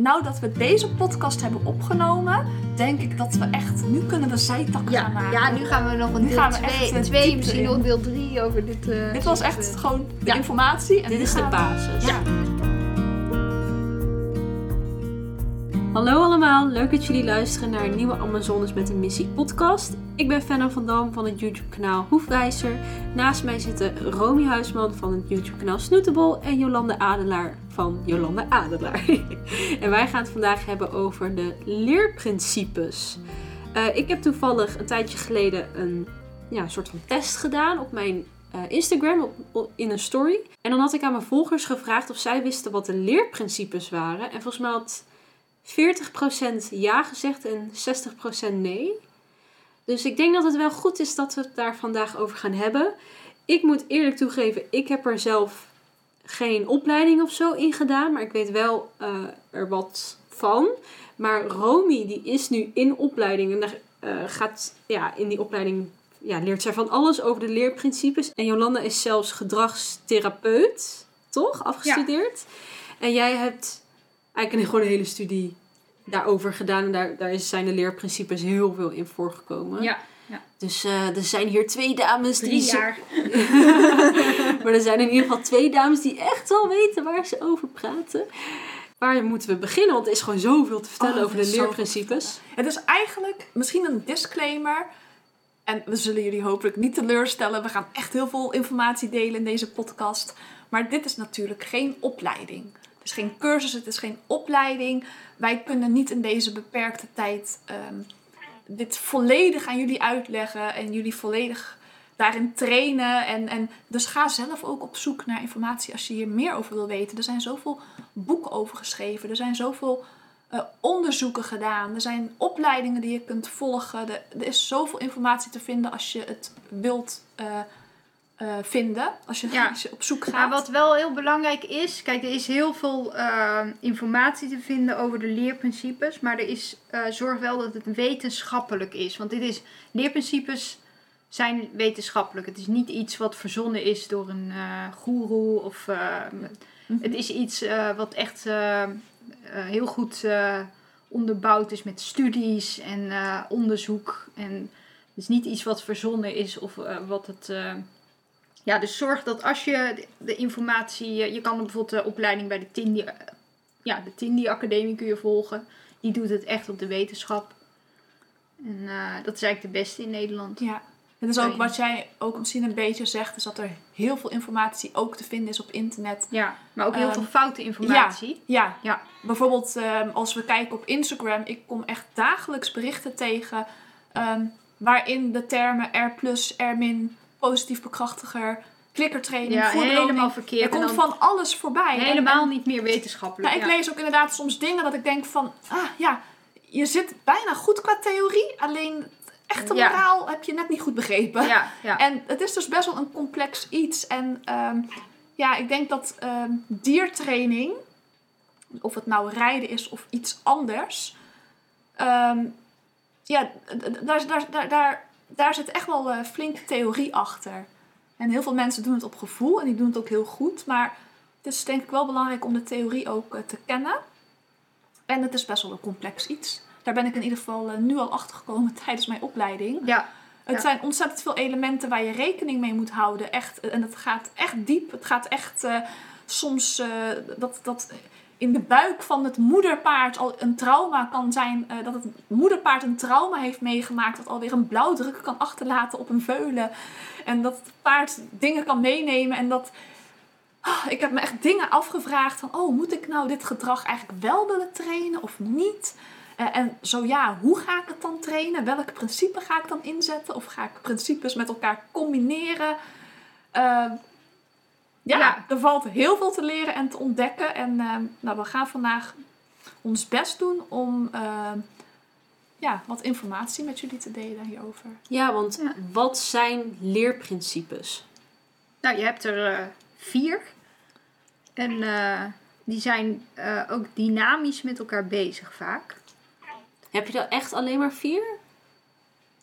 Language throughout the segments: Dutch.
nou dat we deze podcast hebben opgenomen, denk ik dat we echt, nu kunnen we zijtakken Ja, gaan maken. ja, nu gaan we nog een Nu deel gaan we echt, 2, eh, twee, misschien nog deel 3 over dit. eh, Dit was echt gewoon de Ja. informatie. En Dit is de basis. Ja. Hallo allemaal, leuk dat jullie luisteren naar een nieuwe Amazones met een missie podcast. Ik ben Fenna van Dam van het YouTube kanaal Hoefwijzer. Naast mij zitten Romy Huisman van het YouTube kanaal Snootable en Jolande Adelaar van Jolande Adelaar. en wij gaan het vandaag hebben over de leerprincipes. Eh, ik heb toevallig een tijdje geleden een ja, soort van test gedaan op mijn eh, Instagram in een story. En dan had ik aan mijn volgers gevraagd of zij wisten wat de leerprincipes waren. En volgens mij had 40% ja gezegd en 60% nee. Dus ik denk dat het wel goed is dat we het daar vandaag over gaan hebben. Ik moet eerlijk toegeven, ik heb er zelf geen opleiding of zo in gedaan. Maar ik weet wel eh, er wat van. Maar Romy die is nu in opleiding. En daar eh, gaat ja, in die opleiding ja, leert zij van alles over de leerprincipes. En Jolanda is zelfs gedragstherapeut, toch? Afgestudeerd. En jij hebt eigenlijk gewoon een hele studie daarover gedaan. En daar, daar zijn de leerprincipes heel veel in voorgekomen. Ja, Dus eh, er zijn hier twee dames die... drie zo- jaar. maar er zijn in ieder geval twee dames die echt wel weten waar ze over praten. Waar moeten we beginnen? Want er is gewoon zoveel te vertellen Oh, over er de leerprincipes. Het is eigenlijk misschien een disclaimer. En we zullen jullie hopelijk niet teleurstellen. We gaan echt heel veel informatie delen in deze podcast. Maar dit is natuurlijk geen opleiding. Is geen cursus, het is geen opleiding. Wij kunnen niet in deze beperkte tijd ehm, dit volledig aan jullie uitleggen en jullie volledig daarin trainen. En, en dus ga zelf ook op zoek naar informatie als je hier meer over wil weten. Er zijn zoveel boeken over geschreven. Er zijn zoveel eh, onderzoeken gedaan. Er zijn opleidingen die je kunt volgen. Er, er is zoveel informatie te vinden als je het wilt eh, eh, vinden. Als je, Ja. op zoek gaat. Maar wat wel heel belangrijk is, kijk, er is heel veel eh, informatie te vinden over de leerprincipes, maar er is, eh, zorg wel dat het wetenschappelijk is. Want dit is, leerprincipes zijn wetenschappelijk. Het is niet iets wat verzonnen is door een eh goeroe of eh, Mhm. het is iets wat echt heel goed onderbouwd is met studies en onderzoek. En het is niet iets wat verzonnen is of wat het. Ja, dus zorg dat als je de- informatie. eh, Je kan bijvoorbeeld de opleiding bij de Tindi. eh, Ja, de Tindi Academie kun je volgen. Die doet het echt op de wetenschap. En eh, dat is eigenlijk de beste in Nederland. Ja. Het is ook wat jij ook misschien een beetje zegt, is dat er heel veel informatie ook te vinden is op internet. Ja, maar ook heel Ehm, veel foute informatie. Ja, Ja. bijvoorbeeld ehm, als we kijken op Instagram, ik kom echt dagelijks berichten tegen ehm, waarin de termen R+, R-, positief bekrachtiger, klikkertraining, Ja, helemaal er verkeerd. En komt van alles voorbij. Helemaal en- niet meer wetenschappelijk. Nou, ik ja. lees ook inderdaad soms dingen dat ik denk van, ah ja, je zit bijna goed qua theorie, alleen echte Ja. moraal heb je net niet goed begrepen. Ja, ja. En het is dus best wel een complex iets. En ehm, ja, ik denk dat ehm, diertraining, of het nou rijden is of iets anders, ehm, ja, daar, daar, daar, daar, daar zit echt wel eh, flink theorie achter. En heel veel mensen doen het op gevoel en die doen het ook heel goed. Maar het is denk ik wel belangrijk om de theorie ook eh, te kennen. En het is best wel een complex iets. Daar ben ik in ieder geval eh, nu al achter gekomen tijdens mijn opleiding. ja. Het Ja. zijn ontzettend veel elementen waar je rekening mee moet houden. Echt, en het gaat echt diep. Het gaat echt soms dat, dat in de buik van het moederpaard al een trauma kan zijn. eh, dat het moederpaard een trauma heeft meegemaakt. Dat alweer een blauwdruk kan achterlaten op een veulen. En dat het paard dingen kan meenemen. En dat. ah, ik heb me echt dingen afgevraagd van, oh, moet ik nou dit gedrag eigenlijk wel willen trainen of niet? Eh, en zo ja, hoe ga ik het dan trainen? Welke principes ga ik dan inzetten? Of ga ik principes met elkaar combineren? Eh, ja, Ja. er valt heel veel te leren en te ontdekken. En eh, nou, we gaan vandaag ons best doen om eh, ja, wat informatie met jullie te delen hierover. Ja, want Ja. wat zijn leerprincipes? Nou, je hebt er eh, vier. En eh, die zijn eh, ook dynamisch met elkaar bezig vaak. Heb je er echt alleen maar vier?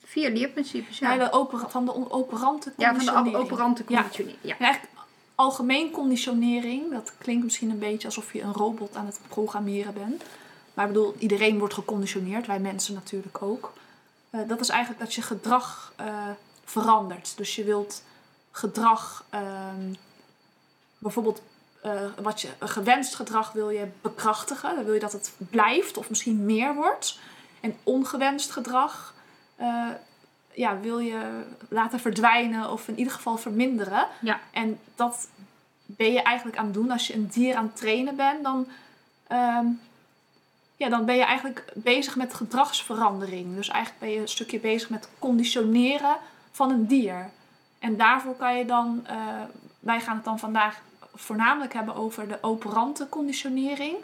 Vier leerprincipes, Ja. ja. de van de operante Ja, van de conditionering. op- operante Ja. conditionering. Ja. Eigenlijk algemeen conditionering, dat klinkt misschien een beetje alsof je een robot aan het programmeren bent. maar ik bedoel, iedereen wordt geconditioneerd, wij mensen natuurlijk ook. Eh, dat is eigenlijk dat je gedrag eh, verandert. Dus je wilt gedrag, ehm, bijvoorbeeld eh, wat je, gewenst gedrag wil je bekrachtigen. Dan wil je dat het blijft of misschien meer wordt. En ongewenst gedrag ja, wil je laten verdwijnen of in ieder geval verminderen. Ja. En dat ben je eigenlijk aan het doen als je een dier aan het trainen bent. Dan, ehm, ja, dan ben je eigenlijk bezig met gedragsverandering. Dus eigenlijk ben je een stukje bezig met conditioneren van een dier. En daarvoor kan je dan, eh, wij gaan het dan vandaag voornamelijk hebben over de operante conditionering.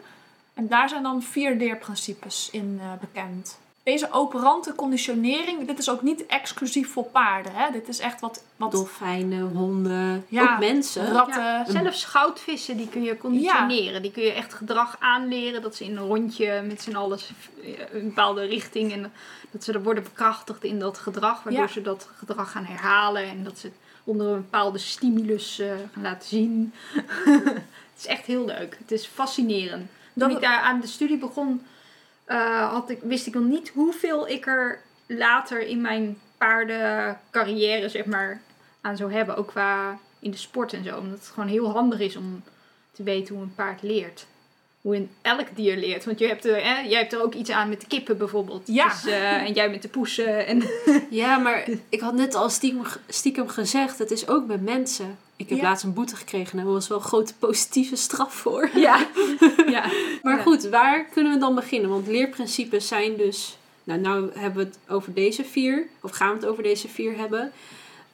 En daar zijn dan vier leerprincipes in eh, bekend. Deze operante conditionering, dit is ook niet exclusief voor paarden. Hè? Dit is echt wat, wat Dolfijnen, honden, Ja, ook mensen. ratten. Ja, zelfs goudvissen, die kun je conditioneren. Die kun je echt gedrag aanleren. Dat ze in een rondje met z'n allen een bepaalde richting. En dat ze er worden bekrachtigd in dat gedrag. Waardoor Ja. ze dat gedrag gaan herhalen. En dat ze het onder een bepaalde stimulus eh, gaan laten zien. het is echt heel leuk. Het is fascinerend. Toen Dat- ik daar aan de studie begon, eh, had ik, wist ik nog niet hoeveel ik er later in mijn paardencarrière, zeg maar, aan zou hebben. Ook qua in de sport en zo. Omdat het gewoon heel handig is om te weten hoe een paard leert. Hoe een elk dier leert. Want je hebt er, hè, jij hebt er ook iets aan met de kippen bijvoorbeeld. Ja. Dus, eh, en jij met de poesen. En, Ja, maar ik had net al stiekem, stiekem gezegd, het is ook met mensen. Ik heb Ja. laatst een boete gekregen en daar was wel een grote positieve straf voor. ja. ja. Maar goed, waar kunnen we dan beginnen? Want leerprincipes zijn dus. Nou, nou hebben we het over deze vier, of gaan we het over deze vier hebben.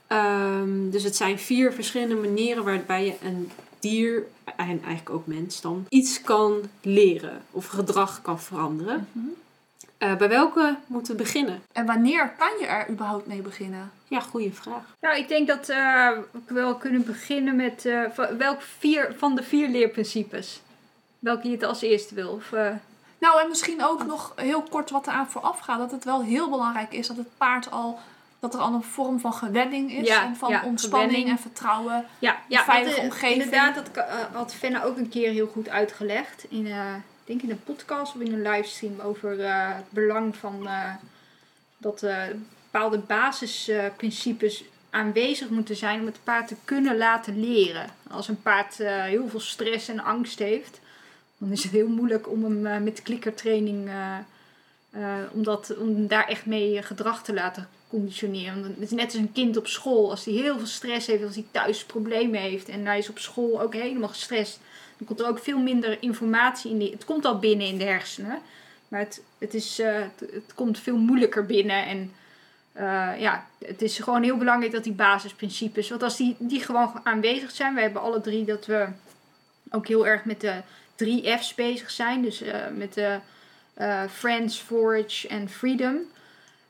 Ehm, dus het zijn vier verschillende manieren waarbij je een dier, en eigenlijk ook mens dan, iets kan leren of gedrag kan veranderen. Mhm. Eh, bij welke moeten we beginnen? En wanneer kan je er überhaupt mee beginnen? Ja, goede vraag. Nou, ik denk dat eh, we wel kunnen beginnen met eh, van- welk vier van de vier leerprincipes. Welke je het als eerste wil. Of, eh, Nou, en misschien ook nog heel kort wat eraan vooraf gaat. Dat het wel heel belangrijk is dat het paard al... Dat er al een vorm van gewenning is. Ja, en van ja, ontspanning gewenning. en vertrouwen. Ja, ja veilige dat, eh, omgeving. Inderdaad, dat had Fenna ook een keer heel goed uitgelegd. In, eh, denk in een podcast of in een livestream over eh, het belang van eh, dat eh, bepaalde basisprincipes aanwezig moeten zijn om het paard te kunnen laten leren. Als een paard heel veel stress en angst heeft, dan is het heel moeilijk om hem met klikkertraining, om, dat, om daar echt mee gedrag te laten conditioneren. Het is net als een kind op school. Als hij heel veel stress heeft, als hij thuis problemen heeft en hij is op school ook helemaal gestrest, dan komt er ook veel minder informatie in. Die, het komt al binnen in de hersenen, maar het, het, is, eh, het, komt veel moeilijker binnen. En eh, ja, het is gewoon heel belangrijk dat die basisprincipes, want als die, die gewoon aanwezig zijn, we hebben alle drie dat we ook heel erg met de drie F's bezig zijn. Dus eh, met de Friends, Forage en Freedom.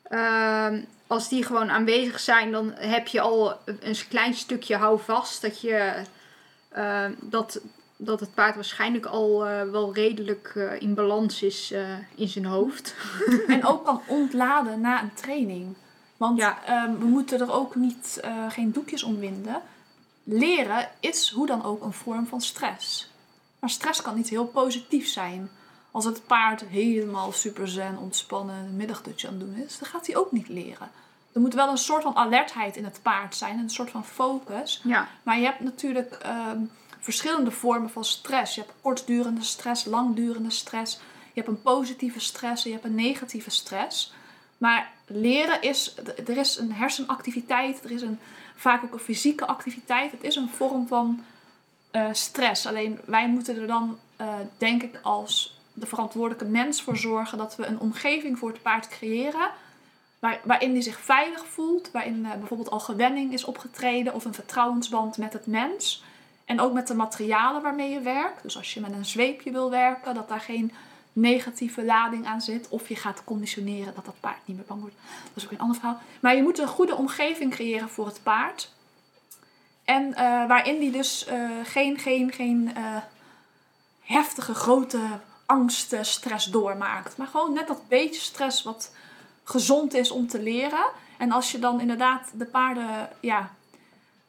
Ehm, als die gewoon aanwezig zijn, dan heb je al een klein stukje houvast dat je dat, dat het paard waarschijnlijk al eh, wel redelijk eh, in balans is eh, in zijn hoofd. en ook kan ontladen na een training. Want Ja. ehm, we moeten er ook niet, geen doekjes om winden. Leren is hoe dan ook een vorm van stress. Maar stress kan niet heel positief zijn. Als het paard helemaal super zen, ontspannen, een middagdutje aan het doen is, dan gaat hij ook niet leren. Er moet wel een soort van alertheid in het paard zijn, een soort van focus. Ja, Maar je hebt natuurlijk ehm, verschillende vormen van stress. Je hebt kortdurende stress, langdurende stress. Je hebt een positieve stress en je hebt een negatieve stress. Maar leren is, er is een hersenactiviteit, er is een, vaak ook een fysieke activiteit. Het is een vorm van eh, stress. Alleen wij moeten er dan, eh, denk ik, als de verantwoordelijke mens voor zorgen dat we een omgeving voor het paard creëren. Waar, waarin hij zich veilig voelt, waarin eh, bijvoorbeeld al gewenning is opgetreden of een vertrouwensband met het mens. En ook met de materialen waarmee je werkt. Dus als je met een zweepje wil werken, dat daar geen negatieve lading aan zit. Of je gaat conditioneren dat dat paard niet meer bang wordt. Dat is ook een ander verhaal. Maar je moet een goede omgeving creëren voor het paard. En eh, waarin die dus eh, geen, geen, geen eh, heftige, grote angst, eh, stress doormaakt. Maar gewoon net dat beetje stress wat gezond is om te leren. En als je dan inderdaad de paarden ja,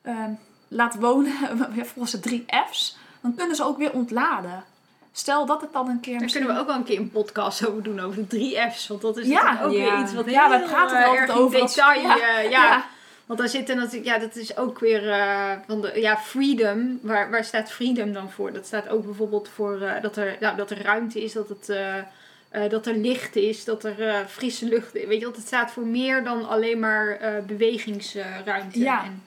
ehm, laat wonen volgens de drie F's, dan kunnen ze ook weer ontladen. stel dat het dan een keer Daar misschien... kunnen we ook wel een keer een podcast over doen, over de drie F's. Want dat is Ja. natuurlijk ook Ja. weer iets wat heel Ja, we praten er eh, altijd erg in over als- detail. ja. eh, ja. Ja. Want daar zitten natuurlijk, ja, dat is ook weer eh, van de, ja, freedom. Waar, waar staat freedom dan voor? Dat staat ook bijvoorbeeld voor eh, dat, er, nou, dat er ruimte is, dat, het, eh, eh, dat er licht is, dat er eh, frisse lucht is. Weet je, want het staat voor meer dan alleen maar eh, bewegingsruimte. Ja. En,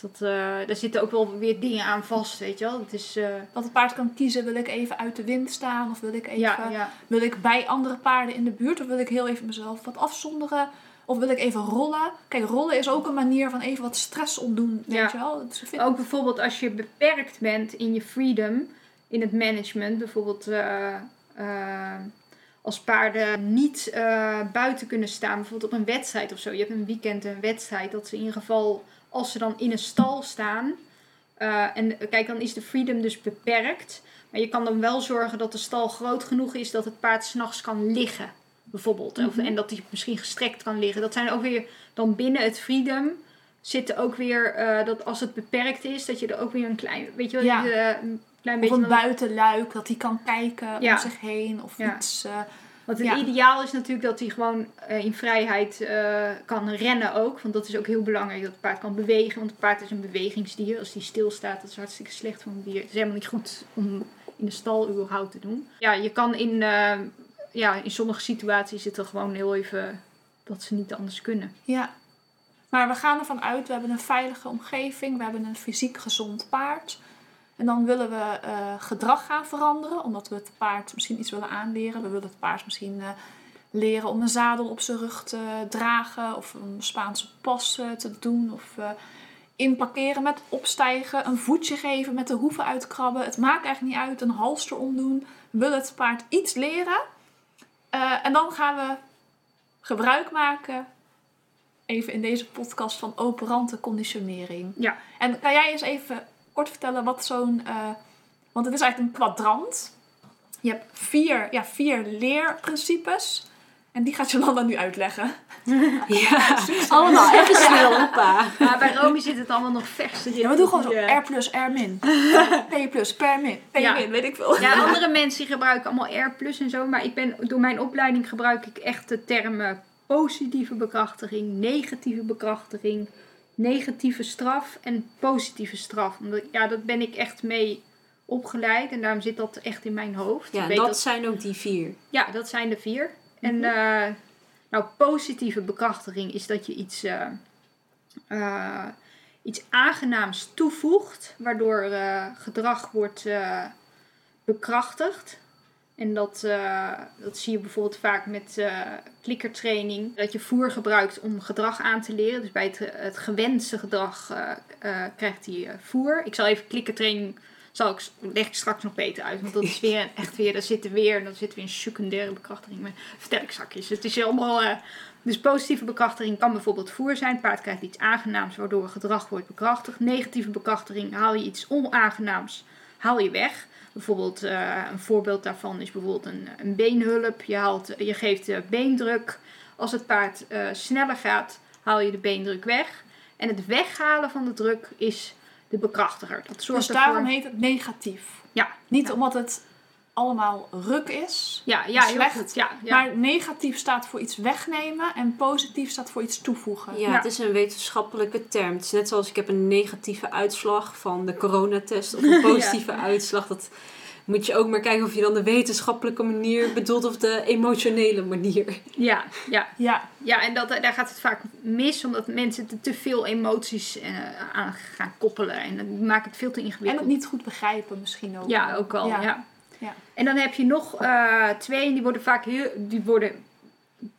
dus dat, eh, daar zitten ook wel weer dingen aan vast, weet je wel. Het is, eh, Dat het paard kan kiezen, wil ik even uit de wind staan of wil ik even... ja, ja. Wil ik bij andere paarden in de buurt of wil ik heel even mezelf wat afzonderen? Of wil ik even rollen? Kijk, rollen is ook een manier van even wat stress ontdoen, weet Ja. je wel? Dus vind- Ook bijvoorbeeld als je beperkt bent in je freedom, in het management, bijvoorbeeld eh, eh, als paarden niet eh, buiten kunnen staan, bijvoorbeeld op een wedstrijd of zo. Je hebt een weekend een wedstrijd, dat ze in ieder geval, als ze dan in een stal staan, eh, en kijk, dan is de freedom dus beperkt. Maar je kan dan wel zorgen dat de stal groot genoeg is dat het paard s'nachts kan liggen, bijvoorbeeld. Of, Mhm. en dat hij misschien gestrekt kan liggen. Dat zijn ook weer dan binnen het freedom zitten ook weer eh, dat als het beperkt is, dat je er ook weer een klein, weet je wel, Ja. eh, een klein of beetje. een dan- buitenluik, dat hij kan kijken Ja. om zich heen of Ja. iets. Want het Ja. ideaal is natuurlijk dat hij gewoon eh, in vrijheid eh, kan rennen ook. Want dat is ook heel belangrijk dat het paard kan bewegen. Want het paard is een bewegingsdier. Als die stilstaat, dat is hartstikke slecht voor een dier. Het is helemaal niet goed om in de stal überhaupt te doen. Ja, je kan in, eh, ja, in sommige situaties zitten gewoon heel even dat ze niet anders kunnen. ja. Maar we gaan ervan uit, we hebben een veilige omgeving, we hebben een fysiek gezond paard. En dan willen we eh, gedrag gaan veranderen, omdat we het paard misschien iets willen aanleren. We willen het paard misschien eh, leren om een zadel op zijn rug te dragen, of een Spaanse pas eh, te doen, of inparkeren met opstijgen, een voetje geven met de hoeven uitkrabben. Het maakt eigenlijk niet uit, een halster omdoen. We willen het paard iets leren. En dan gaan we gebruik maken, even in deze podcast, van operante conditionering. Ja. En kan jij eens even kort vertellen wat zo'n... eh, want het is eigenlijk een kwadrant. Je hebt vier, ja, vier leerprincipes. En die gaat Jolanda nu uitleggen. Ja, allemaal even snel, opa. Maar bij Romy zit het allemaal nog vers erin. Ja, we doen gewoon zo R plus, R min. P plus, per min. P Ja. min, weet ik veel. Ja, andere mensen die gebruiken allemaal R plus en zo. Maar ik ben, door mijn opleiding gebruik ik echt de termen positieve bekrachtiging, negatieve bekrachtiging, negatieve straf en positieve straf. Omdat, ja, dat ben ik echt mee opgeleid en daarom zit dat echt in mijn hoofd. Ja, Ik weet dat zijn ook die vier. ja, dat zijn de vier. En eh, nou, positieve bekrachtiging is dat je iets, eh, eh, iets aangenaams toevoegt, waardoor gedrag wordt bekrachtigd. En dat, eh, dat zie je bijvoorbeeld vaak met eh klikkertraining. Dat je voer gebruikt om gedrag aan te leren. Dus bij het, het gewenste gedrag eh, krijgt hij voer. Ik zal even klikkertraining zal ik, leg ik straks nog beter uit. Want dat is weer echt weer, daar zitten weer, dan zit weer een secundaire bekrachtiging. Maar vertel ik straks. Het is allemaal. dus positieve bekrachtiging kan bijvoorbeeld voer zijn. Paard krijgt iets aangenaams waardoor gedrag wordt bekrachtigd. Negatieve bekrachtiging haal je iets onaangenaams, haal je weg. Bijvoorbeeld eh, een voorbeeld daarvan is bijvoorbeeld een, een beenhulp. Je, haalt, je geeft de beendruk. Als het paard eh, sneller gaat, haal je de beendruk weg. En het weghalen van de druk is de bekrachtiger. Dat zorgt Dus daarom ervoor... heet het negatief. Ja. Niet Ja. omdat het allemaal ruk is. Ja, ja, heel slecht, goed. Ja, ja. Maar negatief staat voor iets wegnemen en positief staat voor iets toevoegen. Ja, Ja. het is een wetenschappelijke term. Het is net zoals ik heb een negatieve uitslag van de coronatest of een positieve uitslag. Dat moet je ook maar kijken of je dan de wetenschappelijke manier bedoelt of de emotionele manier. ja, ja. Ja, ja en dat, daar gaat het vaak mis, omdat mensen er te veel emoties eh, aan gaan koppelen. En dat maakt het veel te en ingewikkeld. het niet goed begrijpen misschien ook. Ja, ook al. Ja. Ja. En dan heb je nog eh, twee, en die worden vaak, heel, die worden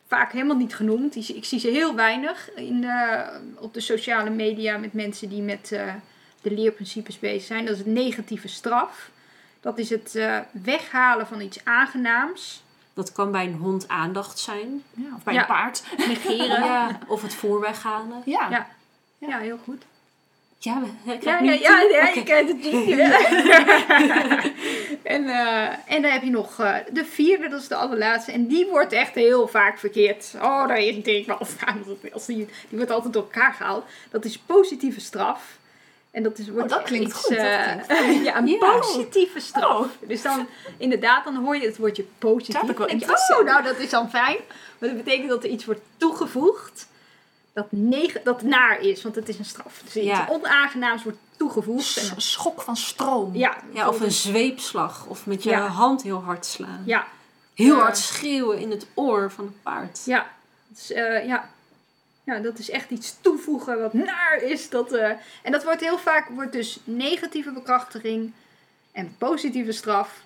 vaak helemaal niet genoemd. Die, ik zie ze heel weinig in, eh, op de sociale media met mensen die met eh, de leerprincipes bezig zijn. Dat is het negatieve straf. Dat is het eh, weghalen van iets aangenaams. Dat kan bij een hond aandacht zijn. Ja, of bij Ja. een paard. Negeren. ja. Of het voer weghalen. Ja. Ja. Ja. heel goed. Ja, ik Ja, ja, ja, ja je krijgt het niet. en, eh, en dan heb je nog eh, de vierde, dat is de allerlaatste. En die wordt echt heel vaak verkeerd. Oh, daar irriteer ik me al aan. Als die, die wordt altijd door elkaar gehaald. Dat is positieve straf. En dat is, wordt Oh, dat klinkt iets, goed, dat eh, klinkt ja, een Ja. positieve straf. Dus dan, inderdaad, dan hoor je het woordje positief. Dat ik wel denk je, oh, nou, dat is dan fijn. Maar dat betekent dat er iets wordt toegevoegd dat, neg- dat naar is, want het is een straf. Dus iets Ja. onaangenaams wordt toegevoegd. En, Een schok van stroom. ja, Ja, of een zweepslag. Of met je Ja. hand heel hard slaan. Ja, Heel hard schreeuwen in het oor van het paard. ja. Dus, eh, ja. Ja, dat is echt iets toevoegen wat naar is. Dat, eh, en dat wordt heel vaak, wordt dus negatieve bekrachtiging en positieve straf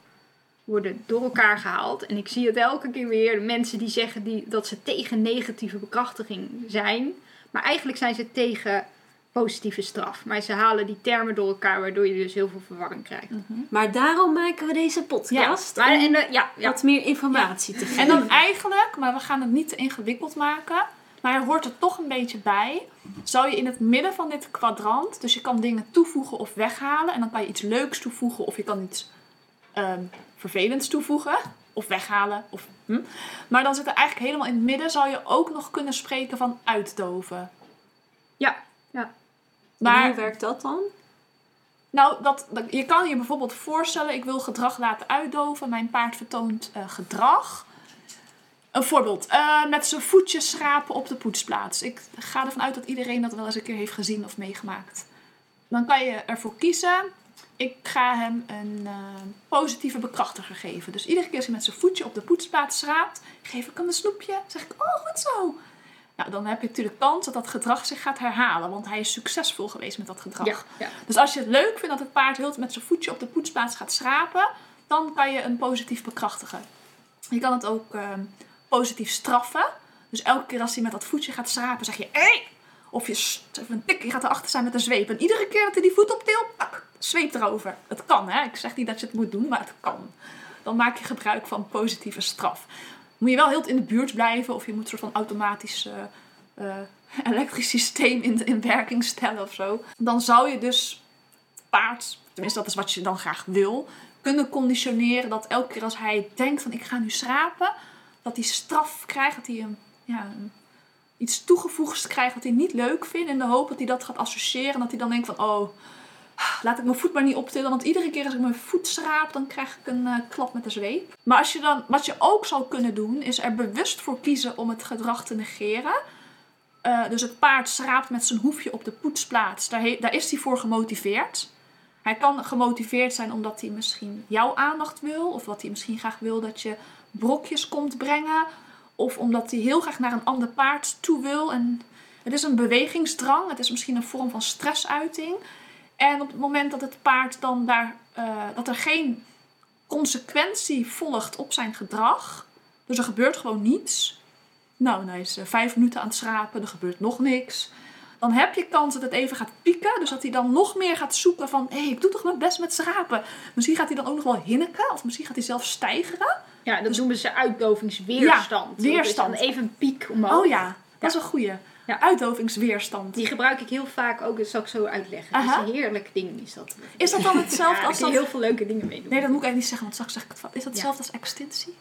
worden door elkaar gehaald. En ik zie het elke keer weer. Mensen die zeggen die, dat ze tegen negatieve bekrachtiging zijn. Maar eigenlijk zijn ze tegen positieve straf. Maar ze halen die termen door elkaar, waardoor je dus heel veel verwarring krijgt. Maar daarom maken we deze podcast. Maar, om en, eh, ja, ja. wat meer informatie te geven. En dan eigenlijk, maar we gaan het niet te ingewikkeld maken, maar er hoort er toch een beetje bij. Zou je in het midden van dit kwadrant, dus je kan dingen toevoegen of weghalen. En dan kan je iets leuks toevoegen of je kan iets ehm, vervelends toevoegen of weghalen. Of, hm. Maar dan zit er eigenlijk helemaal in het midden, zou je ook nog kunnen spreken van uitdoven. Ja, Maar hoe werkt dat dan? Nou, dat, dat- je kan je bijvoorbeeld voorstellen, ik wil gedrag laten uitdoven. Mijn paard vertoont eh, gedrag. Een voorbeeld, eh, met zijn voetjes schrapen op de poetsplaats. Ik ga ervan uit dat iedereen dat wel eens een keer heeft gezien of meegemaakt. Dan kan je ervoor kiezen, ik ga hem een eh, positieve bekrachtiger geven. Dus iedere keer als hij met zijn voetje op de poetsplaats schraapt, geef ik hem een snoepje. zeg ik, oh goed zo. Nou, dan heb je natuurlijk kans dat dat gedrag zich gaat herhalen, want hij is succesvol geweest met dat gedrag. ja, ja. Dus als je het leuk vindt dat het paard heel met zijn voetje op de poetsplaats gaat schrapen, dan kan je een positief bekrachtigen. Je kan het ook ehm, positief straffen. Dus elke keer als hij met dat voetje gaat schrapen, zeg je hey! Of je of een tik, je gaat erachter staan met een zweep. En iedere keer dat hij die voet optilt, pak, zweep erover. Het kan, hè? Ik zeg niet dat je het moet doen, maar het kan. Dan maak je gebruik van positieve straf. Moet je wel heel in de buurt blijven, of je moet een soort van automatisch eh, eh, elektrisch systeem in, in werking stellen of zo. Dan zou je dus paard, tenminste dat is wat je dan graag wil, kunnen conditioneren dat elke keer als hij denkt van ik ga nu schrapen, dat hij straf krijgt, dat hij een, ja, iets toegevoegd krijgt wat hij niet leuk vindt in de hoop dat hij dat gaat associëren en dat hij dan denkt van oh, laat ik mijn voet maar niet optillen, want iedere keer als ik mijn voet schraap, dan krijg ik een eh, klap met de zweep. Maar als je dan, wat je ook zou kunnen doen, is er bewust voor kiezen om het gedrag te negeren. Eh, dus het paard schraapt met zijn hoefje op de poetsplaats. Daar, daar is hij voor gemotiveerd. Hij kan gemotiveerd zijn omdat hij misschien jouw aandacht wil. Of wat hij misschien graag wil dat je brokjes komt brengen. Of omdat hij heel graag naar een ander paard toe wil. En het is een bewegingsdrang. Het is misschien een vorm van stressuiting. En op het moment dat het paard dan daar... eh, dat er geen consequentie volgt op zijn gedrag. Dus er gebeurt gewoon niets. Nou, dan is hij vijf minuten aan het schrapen, er gebeurt nog niks. Dan heb je kans dat het even gaat pieken. Dus dat hij dan nog meer gaat zoeken van... Hé, hey, ik doe toch mijn best met schrapen. Misschien gaat hij dan ook nog wel hinniken. Of misschien gaat hij zelf stijgeren. Ja, dat noemen ze uitdovingsweerstand. Ja, weerstand. Even een piek omhoog. Oh ja, dat is een goeie. Ja. Uitdovingsweerstand. Die gebruik ik heel vaak ook, dat zal ik zo uitleggen. Dat Aha. is een heerlijk ding, is dat. Is dat dan hetzelfde ja, als dat... heel veel leuke dingen mee doen. Nee, dat moet ik eigenlijk niet zeggen, want straks zeg ik het fout. Is dat hetzelfde als extintie?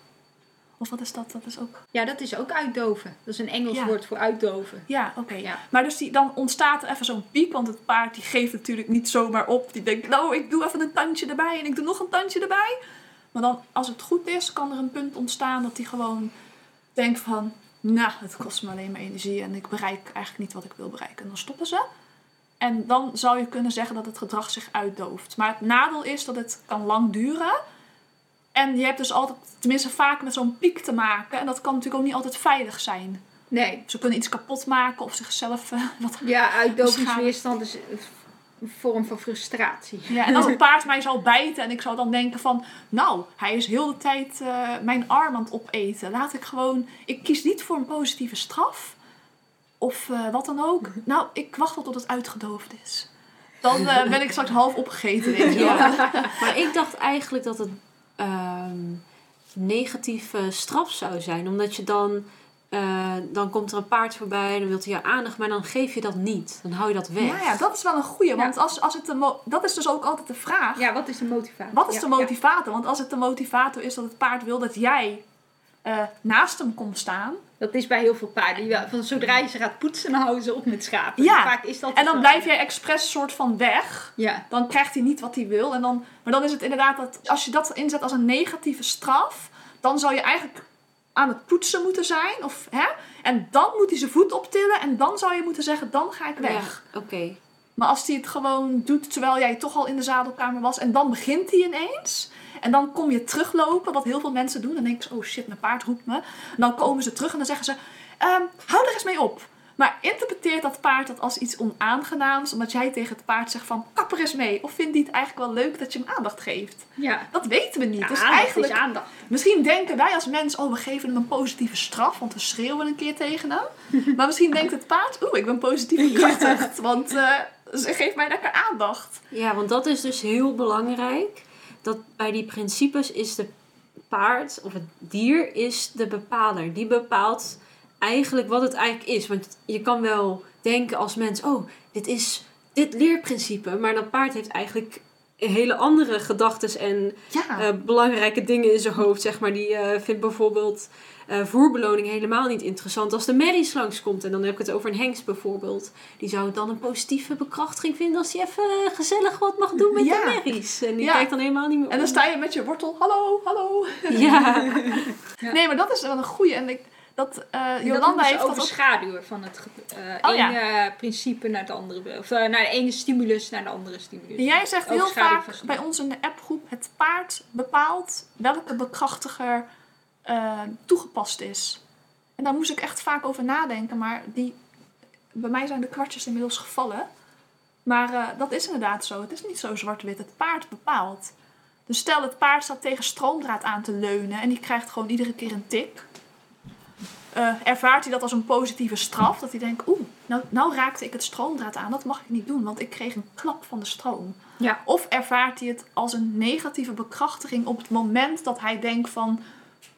Of wat is dat? Dat is ook... Ja, dat is ook uitdoven. Dat is een Engels Ja. woord voor uitdoven. Ja, oké. Ja. Maar dus die, dan ontstaat er even zo'n piek, want het paard die geeft natuurlijk niet zomaar op. Die denkt, nou, ik doe even een tandje erbij en ik doe nog een tandje erbij. Maar dan, als het goed is, kan er een punt ontstaan dat hij gewoon denkt van, nou, het kost me alleen maar energie en ik bereik eigenlijk niet wat ik wil bereiken. En dan stoppen ze. En dan zou je kunnen zeggen dat het gedrag zich uitdooft. Maar het nadeel is dat het kan lang duren. En je hebt dus altijd, tenminste vaak met zo'n piek te maken. En dat kan natuurlijk ook niet altijd veilig zijn. Nee. Ze kunnen iets kapot maken of zichzelf eh, wat. Ja, uitdovingsweerstand is een vorm van frustratie. Ja, en als een paard mij zou bijten en ik zou dan denken van, nou, hij is heel de tijd eh, mijn arm aan het opeten. Laat ik gewoon, ik kies niet voor een positieve straf of eh, wat dan ook. Nou, ik wacht wel tot het uitgedoofd is. Dan eh, ben ik straks half opgegeten, weet je wel. Ja. Maar ik dacht eigenlijk dat het ehm, negatieve straf zou zijn. Omdat je dan... eh, dan komt er een paard voorbij en dan wil hij je aandacht, maar dan geef je dat niet. Dan hou je dat weg. Ja, ja, dat is wel een goeie. Want als, als het de mo- dat is dus ook altijd de vraag. Ja, wat is de motivatie? Wat is Ja, de motivator? Want als het de motivator is dat het paard wil dat jij eh, naast hem komt staan. Dat is bij heel veel paarden. Die, van zodra je ze gaat poetsen, dan houden ze op met schapen. Ja. Vaak is dat En dan blijf jij expres soort van weg. Ja. Dan krijgt hij niet wat hij wil. En dan, maar dan is het inderdaad dat als je dat inzet als een negatieve straf, dan zou je eigenlijk aan het poetsen moeten zijn. Of, hè? En dan moet hij zijn voet optillen en dan zou je moeten zeggen, dan ga ik weg. Ja, oké. Maar als hij het gewoon doet terwijl jij toch al in de zadelkamer was en dan begint hij ineens. En dan kom je teruglopen, wat heel veel mensen doen. Dan denk je, oh shit, mijn paard roept me. En dan komen ze terug en dan zeggen ze, ehm, hou er eens mee op. Maar interpreteert dat paard dat als iets onaangenaams, omdat jij tegen het paard zegt van, kap er eens mee. Of vindt hij het eigenlijk wel leuk dat je hem aandacht geeft? Ja. Dat weten we niet. Ja, dus eigenlijk, aandacht. misschien denken wij als mens, oh we geven hem een positieve straf, want we schreeuwen een keer tegen hem. Maar misschien denkt het paard, oeh ik ben positief bekrachtigd, want eh, ze geeft mij lekker aandacht. Ja, want dat is dus heel belangrijk. Dat bij die principes is de paard of het dier is de bepaler. Die bepaalt eigenlijk wat het eigenlijk is. Want je kan wel denken als mens, oh, dit is dit leerprincipe. Maar dat paard heeft eigenlijk hele andere gedachten en Ja. eh, belangrijke dingen in zijn hoofd. Zeg maar. Die eh, vindt bijvoorbeeld eh, voerbeloning helemaal niet interessant als de merries langskomt. En dan heb ik het over een hengst bijvoorbeeld. Die zou het dan een positieve bekrachtiging vinden als hij even gezellig wat mag doen met Ja. de merries. En die Ja. kijkt dan helemaal niet meer En dan sta je met je wortel, hallo, hallo. Ja, Ja. Nee, maar dat is wel een goeie. En ik, dat, dat Jolanda heeft dat van het eh Oh, ja. ene principe naar het andere. Of eh, naar de ene stimulus naar de andere stimulus. Jij zegt heel vaak bij ons in de appgroep, het paard bepaalt welke bekrachtiger toegepast is. En daar moest ik echt vaak over nadenken, maar die, bij mij zijn de kwartjes inmiddels gevallen. Maar dat is inderdaad zo. Het is niet zo zwart-wit. Het paard bepaalt. Dus stel het paard staat tegen stroomdraad aan te leunen en die krijgt gewoon iedere keer een tik. Eh, ervaart hij dat als een positieve straf? Dat hij denkt, oeh, nou, nou raakte ik het stroomdraad aan. Dat mag ik niet doen, want ik kreeg een klap van de stroom. Ja. Of ervaart hij het als een negatieve bekrachtiging op het moment dat hij denkt van...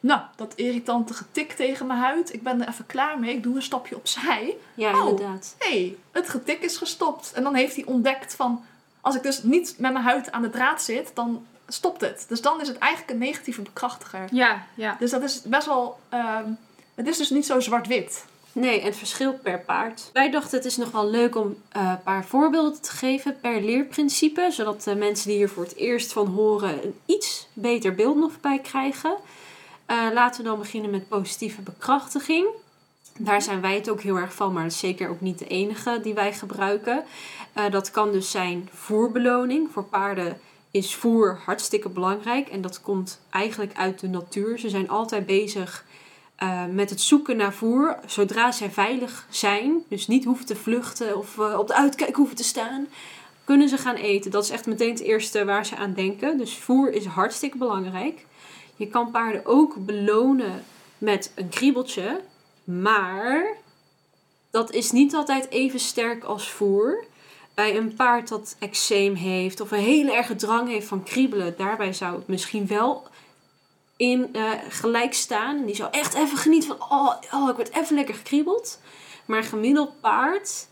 Nou, dat irritante getik tegen mijn huid. Ik ben er even klaar mee. Ik doe een stapje opzij. ja Oh. inderdaad. Hey, het getik is gestopt. En dan heeft hij ontdekt van... Als ik dus niet met mijn huid aan de draad zit, dan stopt het. Dus dan is het eigenlijk een negatieve bekrachtiger. Ja, ja. Dus dat is best wel... ehm, het is dus niet zo zwart-wit. Nee, het verschilt per paard. Wij dachten het is nog wel leuk om eh, een paar voorbeelden te geven per leerprincipe. Zodat de mensen die hier voor het eerst van horen een iets beter beeld nog bij krijgen. Eh, laten we dan beginnen met positieve bekrachtiging. Daar zijn wij het ook heel erg van, maar is zeker ook niet de enige die wij gebruiken. Eh, dat kan dus zijn voerbeloning. Voor paarden is voer hartstikke belangrijk en dat komt eigenlijk uit de natuur. Ze zijn altijd bezig eh, met het zoeken naar voer. Zodra zij veilig zijn, dus niet hoeven te vluchten of eh, op de uitkijk hoeven te staan, kunnen ze gaan eten. Dat is echt meteen het eerste waar ze aan denken. Dus voer is hartstikke belangrijk. Je kan paarden ook belonen met een kriebeltje, maar dat is niet altijd even sterk als voer. Bij een paard dat eczeem heeft of een hele erge drang heeft van kriebelen, daarbij zou het misschien wel in eh, gelijk staan. En die zou echt even genieten van, oh, oh, ik word even lekker gekriebeld. Maar gemiddeld paard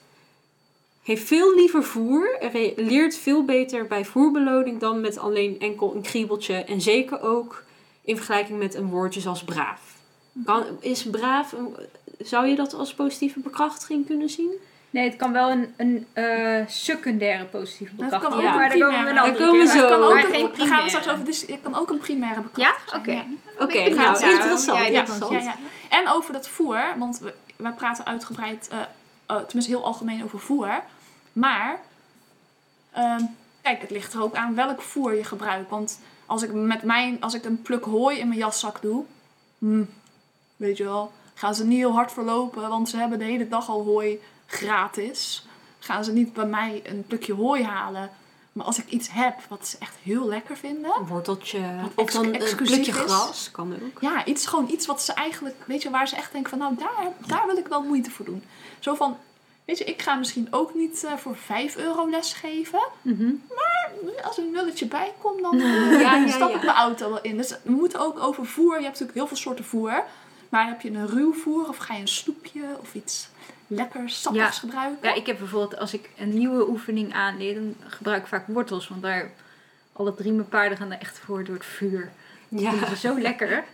heeft veel liever voer. leert veel beter bij voerbeloning dan met alleen enkel een kriebeltje. En zeker ook in vergelijking met een woordje zoals braaf. Kan, is braaf, zou je dat als positieve bekrachtiging kunnen zien? Nee, het kan wel een, een eh, secundaire positieve Dat kan bekrachtiging. ook maar daar komen we een andere komen zo. kan ook Maar een, geen daar gaan we straks over. Dus het kan ook een primaire Ja? bekrachtiging Oké. zijn. Oké, Ik ben nou, interessant. Ja, Ja, interessant. ja, ja. En over dat voer, want we, wij praten uitgebreid, eh, eh, tenminste heel algemeen over voer. Maar, ehm, kijk, het ligt er ook aan welk voer je gebruikt. Want als ik, met mijn, als ik een pluk hooi in mijn jaszak doe, hmm, weet je wel, gaan ze niet heel hard verlopen, want ze hebben de hele dag al hooi gratis. Gaan ze niet bij mij een plukje hooi halen. Maar als ik iets heb wat ze echt heel lekker vinden, Een worteltje. Of dan een plukje gras. Kan ook. ja, iets, gewoon iets wat ze eigenlijk, weet je, waar ze echt denken van, nou, daar, daar wil ik wel moeite voor doen. Zo van, weet je, ik ga misschien ook niet eh, voor 5 euro lesgeven. Mhm. Als er een nulletje bij komt, dan eh, Ja, ja, stap ja. ik mijn auto wel in. Dus we moeten ook over voer, je hebt natuurlijk heel veel soorten voer. Maar heb je een ruw voer of ga je een snoepje of iets lekkers, sappigs Ja. gebruiken? Ja, ik heb bijvoorbeeld, als ik een nieuwe oefening aanleer, dan gebruik ik vaak wortels. Want daar, alle drie mijn paarden gaan er echt voor door het vuur. Dat Ja. vinden ze zo lekker.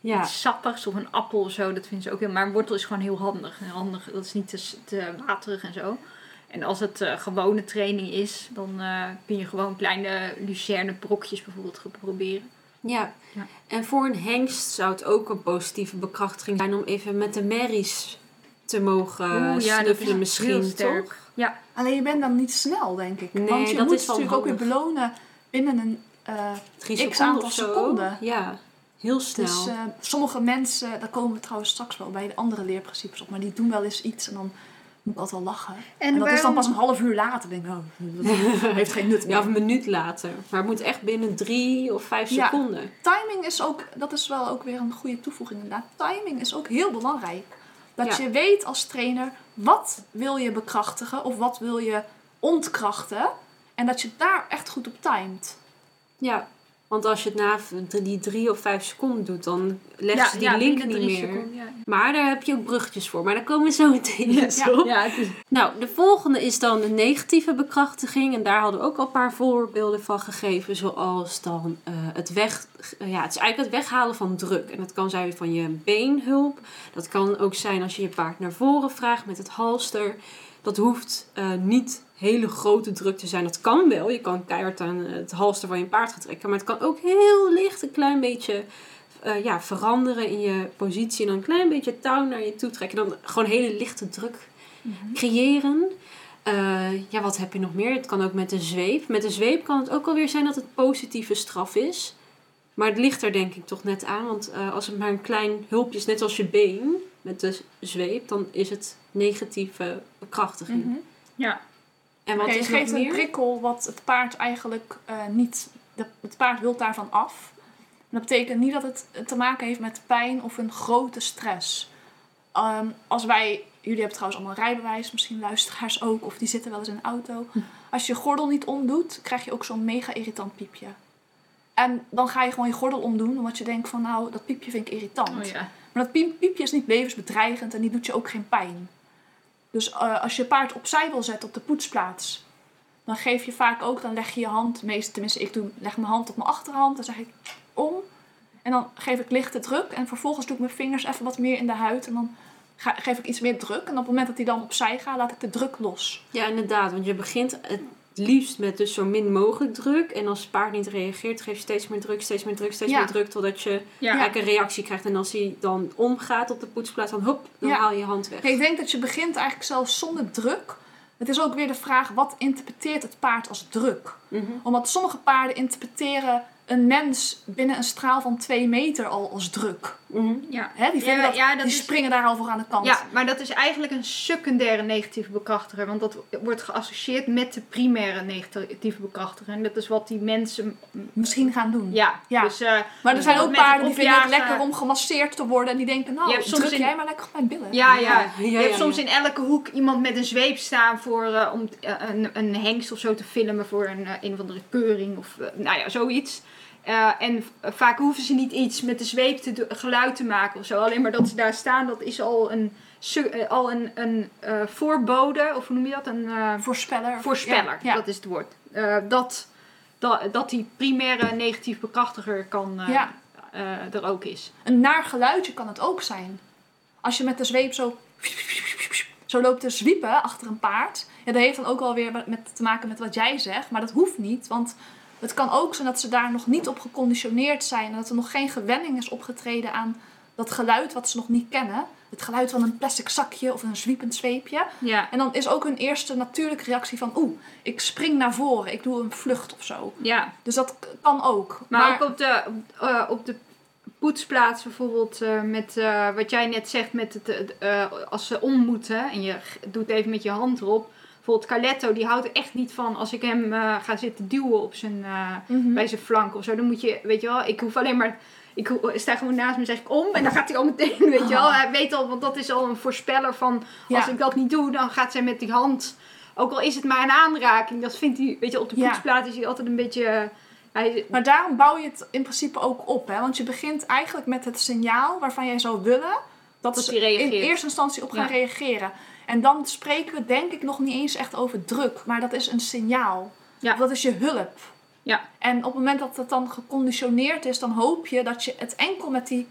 Ja. iets sappigs of een appel of zo. Dat vinden ze ook heel. Maar een wortel is gewoon heel handig. Handig dat is niet te, te waterig en zo. En als het eh, gewone training is, dan eh, kun je gewoon kleine lucerne brokjes bijvoorbeeld proberen. Ja. Ja. En voor een hengst zou het ook een positieve bekrachtiging zijn om even met de merries te mogen Oeh, ja, dat is snuffelen heel misschien, sterk. toch? Ja, Alleen je bent dan niet snel, denk ik. Nee, Want je dat moet is natuurlijk ook weer belonen binnen een... eh, Drie X seconden aantal of zo. seconden. Ja, heel snel. dus eh, sommige mensen, daar komen we trouwens straks wel bij de andere leerprincipes op, maar die doen wel eens iets en dan moet ik altijd wel lachen. En, En dat is dan pas een half uur later. denk ik, oh, dat heeft geen nut meer. ja, of een minuut later. Maar het moet echt binnen drie of vijf Ja. seconden. Timing is ook, dat is wel ook weer een goede toevoeging inderdaad. Timing is ook heel belangrijk. Dat Ja. je weet als trainer, wat wil je bekrachtigen of wat wil je ontkrachten. En dat je daar echt goed op timed. Ja, want als je het na die drie of vijf seconden doet, dan legt ze die link niet meer. seconden, ja. Maar daar heb je ook bruggetjes voor. Maar daar komen we zo meteen eens op. is, Nou, de volgende is dan de negatieve bekrachtiging. En daar hadden we ook al een paar voorbeelden van gegeven. Zoals dan eh, het weg... eh, ja, het is eigenlijk het weghalen van druk. En dat kan zijn van je beenhulp. Dat kan ook zijn als je je paard naar voren vraagt met het halster. Dat hoeft eh, niet hele grote druk te zijn. Dat kan wel. Je kan keihard aan het halster van je paard gaan trekken. Maar het kan ook heel licht een klein beetje eh, ja, veranderen in je positie. En dan een klein beetje touw naar je toe trekken. En dan gewoon hele lichte druk creëren. Eh, ja, wat heb je nog meer? Het kan ook met de zweep. Met de zweep kan het ook alweer zijn dat het positieve straf is. Maar het ligt er denk ik toch net aan. Want als het maar een klein hulpje is, net als je been met de zweep, dan is het negatieve bekrachtiging. Mhm. ja. En wat is nog geeft een prikkel wat het paard eigenlijk eh, niet... de- het paard wil daarvan af. Dat betekent niet dat het te maken heeft met pijn of een grote stress. Ehm, als wij... Jullie hebben trouwens allemaal een rijbewijs, misschien luisteraars ook, of die zitten wel eens in een auto. Als je je gordel niet omdoet, krijg je ook zo'n mega irritant piepje. En dan ga je gewoon je gordel omdoen, omdat je denkt van nou, dat piepje vind ik irritant. Oh, ja. Maar dat piep- piepje is niet levensbedreigend en die doet je ook geen pijn. Dus eh, als je paard opzij wil zetten op de poetsplaats, dan geef je vaak ook, dan leg je je hand, meest, tenminste ik doe, leg mijn hand op mijn achterhand, dan zeg ik om. En dan geef ik lichte druk en vervolgens doe ik mijn vingers even wat meer in de huid en dan geef ik iets meer druk. En op het moment dat hij dan opzij gaat, laat ik de druk los. Ja, inderdaad. Want je begint het liefst met dus zo min mogelijk druk. En als het paard niet reageert, geef je steeds meer druk, steeds meer druk, steeds Ja. meer druk. Totdat je Ja. eigenlijk een reactie krijgt. En als hij dan omgaat op de poetsplaats, dan hop, dan Ja. haal je je hand weg. Ik denk dat je begint eigenlijk zelfs zonder druk. Het is ook weer de vraag, wat interpreteert het paard als druk? Mhm. Omdat sommige paarden interpreteren een mens binnen een straal van twee meter al als druk. Mhm. Ja. Hè, die Ja, dat, ja, dat die is- springen daar al voor aan de kant. ja, maar dat is eigenlijk een secundaire negatieve bekrachtiger. Want dat wordt geassocieerd met de primaire negatieve bekrachtiger. En dat is wat die mensen... Misschien gaan doen. Ja, Ja. dus... eh, Maar er zijn ook paarden die vinden het lekker om gemasseerd te worden. En die denken, nou, soms druk in- jij maar lekker op mijn billen. ja, ja. Ja, Je ja, hebt ja, soms ja. in elke hoek iemand met een zweep staan voor, eh, om eh, een, een hengst of zo te filmen voor een, een of andere keuring of nou ja, zoiets. Eh, en vaak hoeven ze niet iets met de zweep te geluid te maken of zo. Alleen maar dat ze daar staan, dat is al een, eh, al een, een eh, voorbode, of hoe noem je dat? Een Voorspeller. voorspeller, Ja, ja. dat is het woord. Dat, dat, dat die primaire negatief bekrachtiger kan, Ja. er ook is. Een naar geluidje kan het ook zijn. Als je met de zweep zo, zo loopt te zwiepen achter een paard. Ja, dat heeft dan ook alweer met te maken met wat jij zegt. Maar dat hoeft niet. Want het kan ook zijn dat ze daar nog niet op geconditioneerd zijn. En dat er nog geen gewenning is opgetreden aan dat geluid wat ze nog niet kennen. Het geluid van een plastic zakje of een zwiepend zweepje. Ja, En dan is ook hun eerste natuurlijke reactie van... Oeh, ik spring naar voren. Ik doe een vlucht of zo. ja. Dus dat kan ook. Maar, ook op de, eh, op de poetsplaats bijvoorbeeld eh, met eh, wat jij net zegt met het, als ze om moeten en je doet even met je hand erop. Bijvoorbeeld Carletto, die houdt er echt niet van als ik hem eh, ga zitten duwen op zijn, eh, Mhm. bij zijn flank of zo. Dan moet je, weet je wel, ik hoef alleen maar, ik sta gewoon naast me en zeg ik om en dan gaat hij al meteen, weet je wel. Oh. Hij weet al, want dat is al een voorspeller van Ja. als ik dat niet doe, dan gaat zij met die hand, ook al is het maar een aanraking, dat vindt hij, weet je, op de Ja. poetsplaats is hij altijd een beetje... hij, Maar daarom bouw je het in principe ook op. Hè? Want je begint eigenlijk met het signaal waarvan jij zou willen dat, Dat ze in eerste instantie op gaan Ja. reageren. En dan spreken we denk ik nog niet eens echt over druk. Maar dat is een signaal. Ja. Of dat is je hulp. Ja. En op het moment dat het dan geconditioneerd is, dan hoop je dat je het enkel met die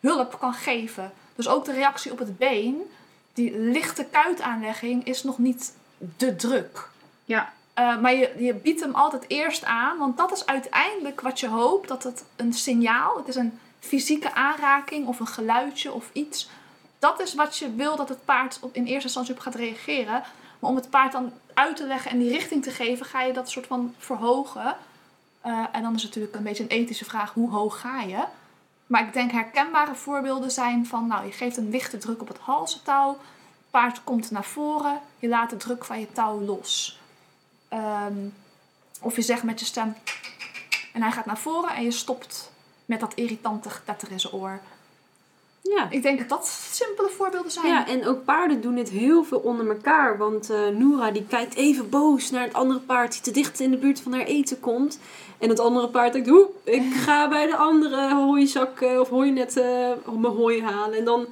hulp kan geven. Dus ook de reactie op het been, die lichte kuitaanlegging, is nog niet de druk. Ja. Uh, maar je, je biedt hem altijd eerst aan, want dat is uiteindelijk wat je hoopt, dat het een signaal, het is een fysieke aanraking of een geluidje of iets. Dat is wat je wil dat het paard op, in eerste instantie op gaat reageren. Maar om het paard dan uit te leggen en die richting te geven, ga je dat soort van verhogen. Uh, en dan is het natuurlijk een beetje een ethische vraag, hoe hoog ga je? Maar ik denk herkenbare voorbeelden zijn van, nou, je geeft een lichte druk op het halstouw, het paard komt naar voren, je laat de druk van je touw los. Um, of je zegt met je stem, en hij gaat naar voren en je stopt met dat irritante getetter in zijn oor. Ja. Ik denk dat dat simpele voorbeelden zijn. Ja, en ook paarden doen het heel veel onder elkaar. Want uh, Noora die kijkt even boos naar het andere paard die te dicht in de buurt van haar eten komt. En het andere paard denkt, hoe, ik ga bij de andere hooizak uh, of hooinetten uh, mijn hooi halen. En dan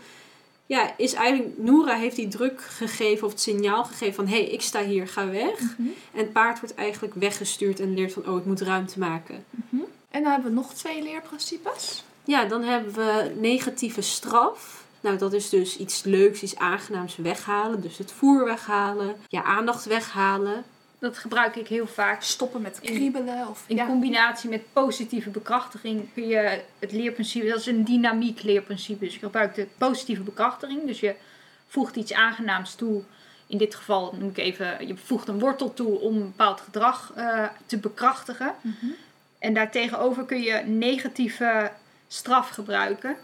ja, is eigenlijk, Noora heeft die druk gegeven of het signaal gegeven van, hé, hey, ik sta hier, ga weg. Mm -hmm. En het paard wordt eigenlijk weggestuurd en leert van, oh, ik moet ruimte maken. Mm -hmm. En dan hebben we nog twee leerprincipes. Ja, dan hebben we negatieve straf. Nou, dat is dus iets leuks, iets aangenaams weghalen. Dus het voer weghalen, ja, aandacht weghalen. Dat gebruik ik heel vaak. Stoppen met kriebelen. Of, in ja. combinatie met positieve bekrachtiging kun je het leerprincipe, dat is een dynamiek leerprincipe. Dus je gebruikt de positieve bekrachtiging. Dus je voegt iets aangenaams toe. In dit geval noem ik even, je voegt een wortel toe om een bepaald gedrag uh, te bekrachtigen. Mm -hmm. En daartegenover kun je negatieve straf gebruiken.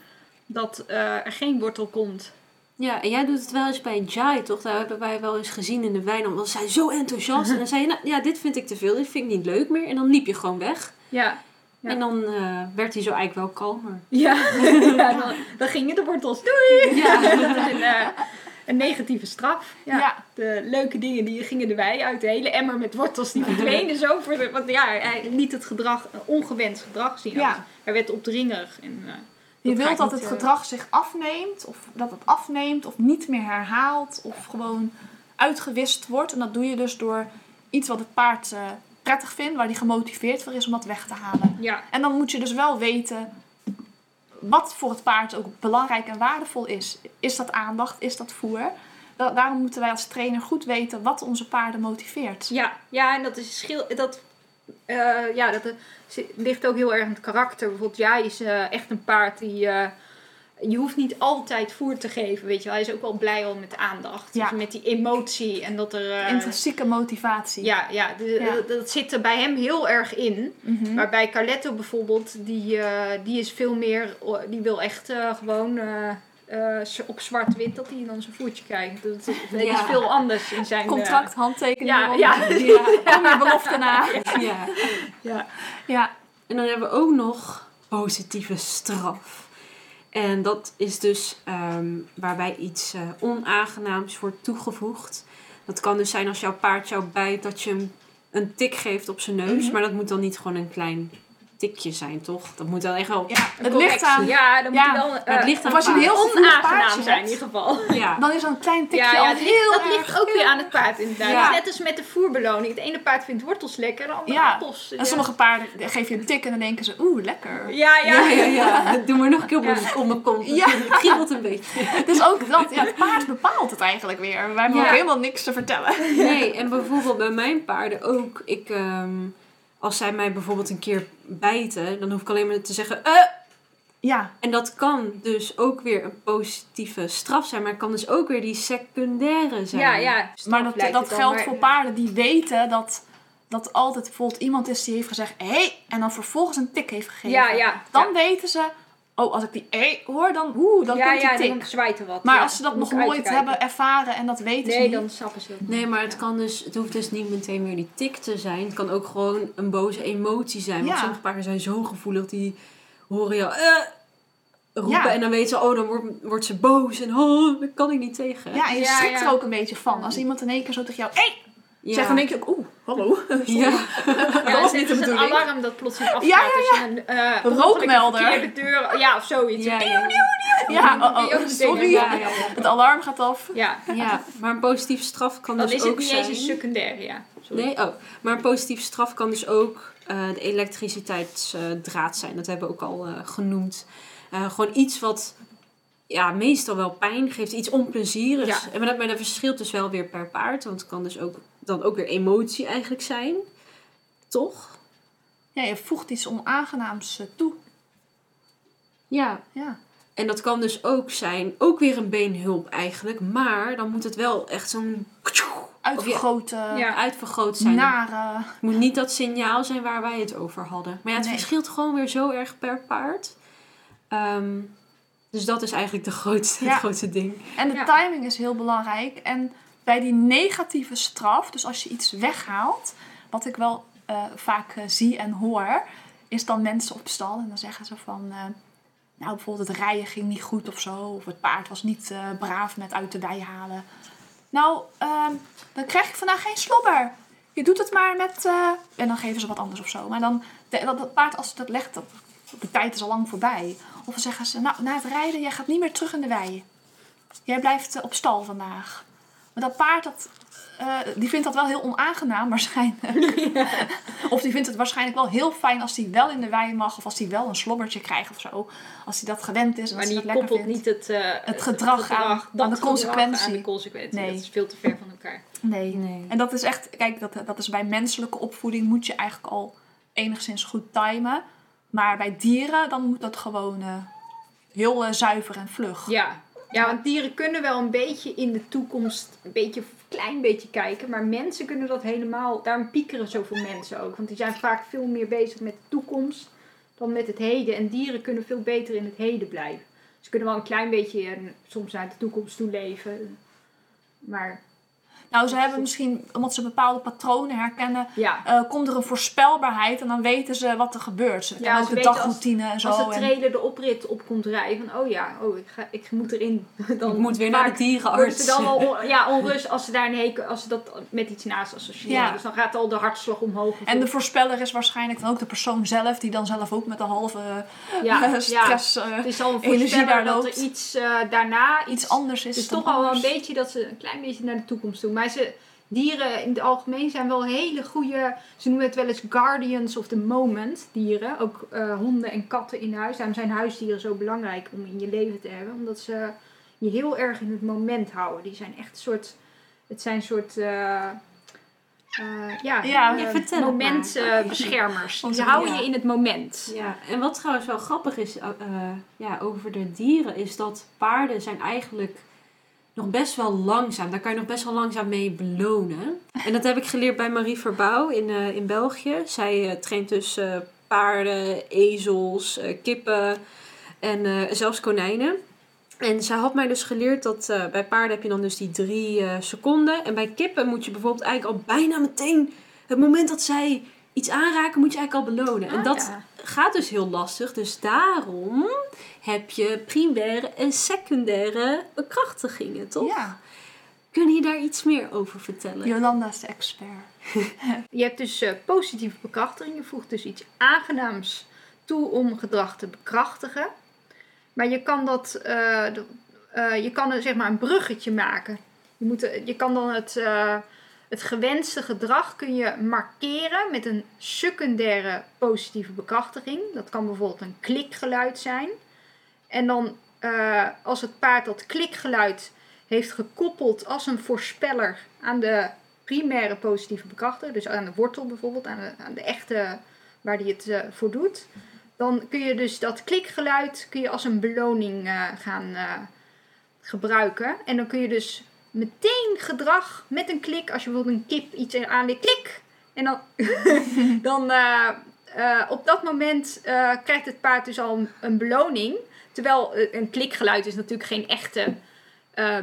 Dat uh, er geen wortel komt. Ja, en jij doet het wel eens bij Jai, toch? Daar hebben wij wel eens gezien in de wijn. Want ze zijn zo enthousiast. en dan zei je, nou ja, dit vind ik te veel. Dit vind ik niet leuk meer. En dan liep je gewoon weg. Ja. ja. En dan uh, werd hij zo eigenlijk wel kalmer. Ja, ja dan, dan gingen de wortels. Doei! Ja. en, uh, een negatieve straf. Ja. ja. De leuke dingen die gingen wei uit. De hele emmer met wortels die verdwenen zo. Voor de, want ja, hij liet het gedrag, ongewenst gedrag zien. Ja. Hij werd opdringerig. En, uh, je wilt dat het gedrag zich afneemt, of dat het afneemt, of niet meer herhaalt, of gewoon uitgewist wordt. En dat doe je dus door iets wat het paard uh, prettig vindt, waar hij gemotiveerd voor is om dat weg te halen. Ja. En dan moet je dus wel weten wat voor het paard ook belangrijk en waardevol is. Is dat aandacht? Is dat voer? Da daarom moeten wij als trainer goed weten wat onze paarden motiveert. Ja, ja en dat is schil. Dat, uh, ja, dat uh, ligt ook heel erg in het karakter. Bijvoorbeeld, jij is uh, echt een paard die. Je hoeft niet altijd voer te geven, weet je wel. Hij is ook wel blij al met aandacht. Ja. Dus met die emotie en dat er... Intrinsieke motivatie. Ja, ja, de, ja, dat zit er bij hem heel erg in. Mm -hmm. Maar bij Carletto bijvoorbeeld, die, die is veel meer... Die wil echt gewoon... Uh, op zwart-wit dat hij dan zijn voetje krijgt. Dat, dat ja. is veel anders in zijn... Contract, handtekening. Ja, ja. ja. Kom je belofte na. Ja. Ja. ja. En dan hebben we ook nog positieve straf. En dat is dus um, waarbij iets uh, onaangenaams wordt toegevoegd. Dat kan dus zijn als jouw paard jou bijt dat je hem een tik geeft op zijn neus. Mm -hmm. Maar dat moet dan niet gewoon een klein tikje zijn, toch? Dat moet wel echt wel... Ja, het ligt aan... Ja, dan moet ja, je wel... Uh, het ligt aan als je een heel onaangenaam zijn in ieder geval. Ja. Dan is zo'n klein tikje ja, ja, al het heel Dat erg, ligt ook weer aan het paard inderdaad. Ja. Net als met de voerbeloning. Het ene paard vindt wortels lekker, de andere ja. appels. En sommige paarden geef je een tik en dan denken ze, oeh, lekker. Ja, ja. Ja, ja, ja. Doe maar nog een keer op mijn, op mijn kont. Ja. Het kriebelt een beetje. Dus ook dat, ja, het paard bepaalt het eigenlijk weer. Wij hebben ook helemaal niks te vertellen. Nee, en bijvoorbeeld bij mijn paarden ook. Ik... Um, als zij mij bijvoorbeeld een keer bijten, dan hoef ik alleen maar te zeggen, eh. Ja. En dat kan dus ook weer een positieve straf zijn, maar het kan dus ook weer die secundaire zijn. Ja, ja. Maar dat, dat geldt maar... voor paarden die weten dat, dat altijd bijvoorbeeld iemand is die heeft gezegd, hé, hey, en dan vervolgens een tik heeft gegeven. Ja, ja. Dan ja. weten ze, oh, als ik die hé hoor, dan, oeh, dan ja, komt die ja, tik. dan zwaait er wat. Maar ja, als ze dat nog nooit hebben ervaren en dat weten nee, ze niet. dan snappen ze dat Nee, maar het, kan dus, het hoeft dus niet meteen weer die tik te zijn. Het kan ook gewoon een boze emotie zijn. Want Ja. sommige paarden zijn zo gevoelig, die horen jou eh, roepen. Ja. En dan weten ze, oh, dan wordt, wordt ze boos. En oh, daar kan ik niet tegen. Ja, en je Ja, schrikt ja. er ook een beetje van. Als iemand in één keer zo tegen jou, hé, Ja. zegt, dan denk je ook, oeh, hallo. Ja. Ja, was het niet de is een bedoeling. alarm dat plotseling afgaat Ja, ja, als je een uh, Rookmelder. de deur, ja of zoiets. Ja, Ja, ja. Ja, oh, ook oh, sorry. ja, ja, ja. Het alarm gaat af. ja. Ja, maar een positieve straf kan Dan dus is het ook niet zijn... eens een secundair, ja. Sorry. Nee, oh. Maar een positieve straf kan dus ook eh, de elektriciteitsdraad zijn. Dat hebben we ook al eh, genoemd. Eh, gewoon iets wat ja, meestal wel pijn, geeft iets onplezierigs. Ja. En maar dat, maar dat verschilt dus wel weer per paard. Want het kan dus ook dan ook weer emotie eigenlijk zijn. Toch? Ja, je voegt iets onaangenaams eh, toe. Ja. Ja. En dat kan dus ook zijn, ook weer een beenhulp eigenlijk. Maar dan moet het wel echt zo'n Uitvergroten, Ja. uitvergroot zijn. nare... Het moet niet dat signaal zijn waar wij het over hadden. Maar ja, het Nee. verschilt gewoon weer zo erg per paard. Ehm, dus dat is eigenlijk de grootste, Ja. het grootste ding. En de Ja. timing is heel belangrijk. En bij die negatieve straf, dus als je iets weghaalt, wat ik wel eh, vaak eh, zie en hoor, is dan mensen op stal en dan zeggen ze van, eh, nou bijvoorbeeld het rijden ging niet goed of zo, of het paard was niet eh, braaf met uit de wei halen. Nou, ehm, dan krijg ik vandaag geen slobber. Je doet het maar met, eh, en dan geven ze wat anders of zo. Maar dan, de, dat, dat paard als het dat legt, dat, de tijd is al lang voorbij. Of dan zeggen ze, nou na het rijden, jij gaat niet meer terug in de wei. Jij blijft eh, op stal vandaag. Maar dat paard, dat, eh, die vindt dat wel heel onaangenaam waarschijnlijk. Of die vindt het waarschijnlijk wel heel fijn als hij wel in de wei mag. Of als hij wel een slobbertje krijgt of zo. Als hij dat gewend is en Maar die dat koppelt vindt. niet het, eh, Het gedrag aan- dat aan de gedrag consequentie. aan de consequentie. Nee. Dat is veel te ver van elkaar. Nee. Nee. En dat is echt, kijk, dat, dat is bij menselijke opvoeding moet je eigenlijk al enigszins goed timen. Maar bij dieren, dan moet dat gewoon eh, heel eh, zuiver en vlug. Ja. ja, want dieren kunnen wel een beetje in de toekomst, een beetje, klein beetje kijken. Maar mensen kunnen dat helemaal, daarom piekeren zoveel mensen ook. Want die zijn vaak veel meer bezig met de toekomst dan met het heden. En dieren kunnen veel beter in het heden blijven. Ze kunnen wel een klein beetje eh, soms naar de toekomst toe leven. Maar Nou, ze hebben misschien, omdat ze bepaalde patronen herkennen, ja, eh, komt er een voorspelbaarheid en dan weten ze wat er gebeurt. Ze ook ze de weten als- dagroutine en zo. als de en- trailer de oprit op komt rijden, van oh ja, oh, ik, ga, ik moet erin. Dan Ik moet weer naar de dierenarts. dan al on- ja, onrust als ze daar een hekel, als ze dat met iets naast associëren. Ja. Dus dan gaat al de hartslag omhoog. En de voorspeller is waarschijnlijk dan ook de persoon zelf, die dan zelf ook met een halve ja, eh, ja. stress eh, Het is al een energie voorspeller daar dat er iets daarna iets, iets anders is. Het is dan toch al wel een beetje dat ze een klein beetje naar de toekomst doen. Maar ze, dieren in het algemeen zijn wel hele goede. Ze noemen het wel eens guardians of the moment dieren. Ook eh, honden en katten in huis. Daarom zijn huisdieren zo belangrijk om in je leven te hebben. Omdat ze je heel erg in het moment houden. Die zijn echt een soort. Het zijn een soort. eh, eh, ja, Ja, maar. momentbeschermers. Onze- die houden ja. je in het moment. Ja, en wat trouwens wel grappig is ja, over de dieren, is dat paarden zijn eigenlijk nog best wel langzaam. Daar kan je nog best wel langzaam mee belonen. En dat heb ik geleerd bij Marie Verbouw in, eh, in België. Zij eh, traint dus eh, paarden, ezels, kippen en zelfs konijnen. En zij had mij dus geleerd dat bij paarden heb je dan dus die drie seconden. En bij kippen moet je bijvoorbeeld eigenlijk al bijna meteen... Het moment dat zij iets aanraken, moet je eigenlijk al belonen. en Ah, dat ja. Gaat dus heel lastig. Dus daarom heb je primaire en secundaire bekrachtigingen, toch? Ja, Kun je daar iets meer over vertellen? Jolanda is de expert. Je hebt dus eh, positieve bekrachtiging. Je voegt dus iets aangenaams toe om gedrag te bekrachtigen. Maar je kan dat, eh, de- eh, je kan er zeg maar een bruggetje maken. Je, moet, je kan dan het, eh, het gewenste gedrag kun je markeren met een secundaire positieve bekrachtiging. Dat kan bijvoorbeeld een klikgeluid zijn. En dan eh, als het paard dat klikgeluid heeft gekoppeld als een voorspeller aan de primaire positieve bekrachtiger, dus aan de wortel bijvoorbeeld, aan de, echte waar die het eh, voor doet, dan kun je dus dat klikgeluid kun je als een beloning eh, gaan gebruiken. En dan kun je dus meteen gedrag met een klik, als je bijvoorbeeld een kip iets aanlegt, klik! En dan, dan eh, eh, op dat moment eh, krijgt het paard dus al een, een beloning. Terwijl een klikgeluid is natuurlijk geen echte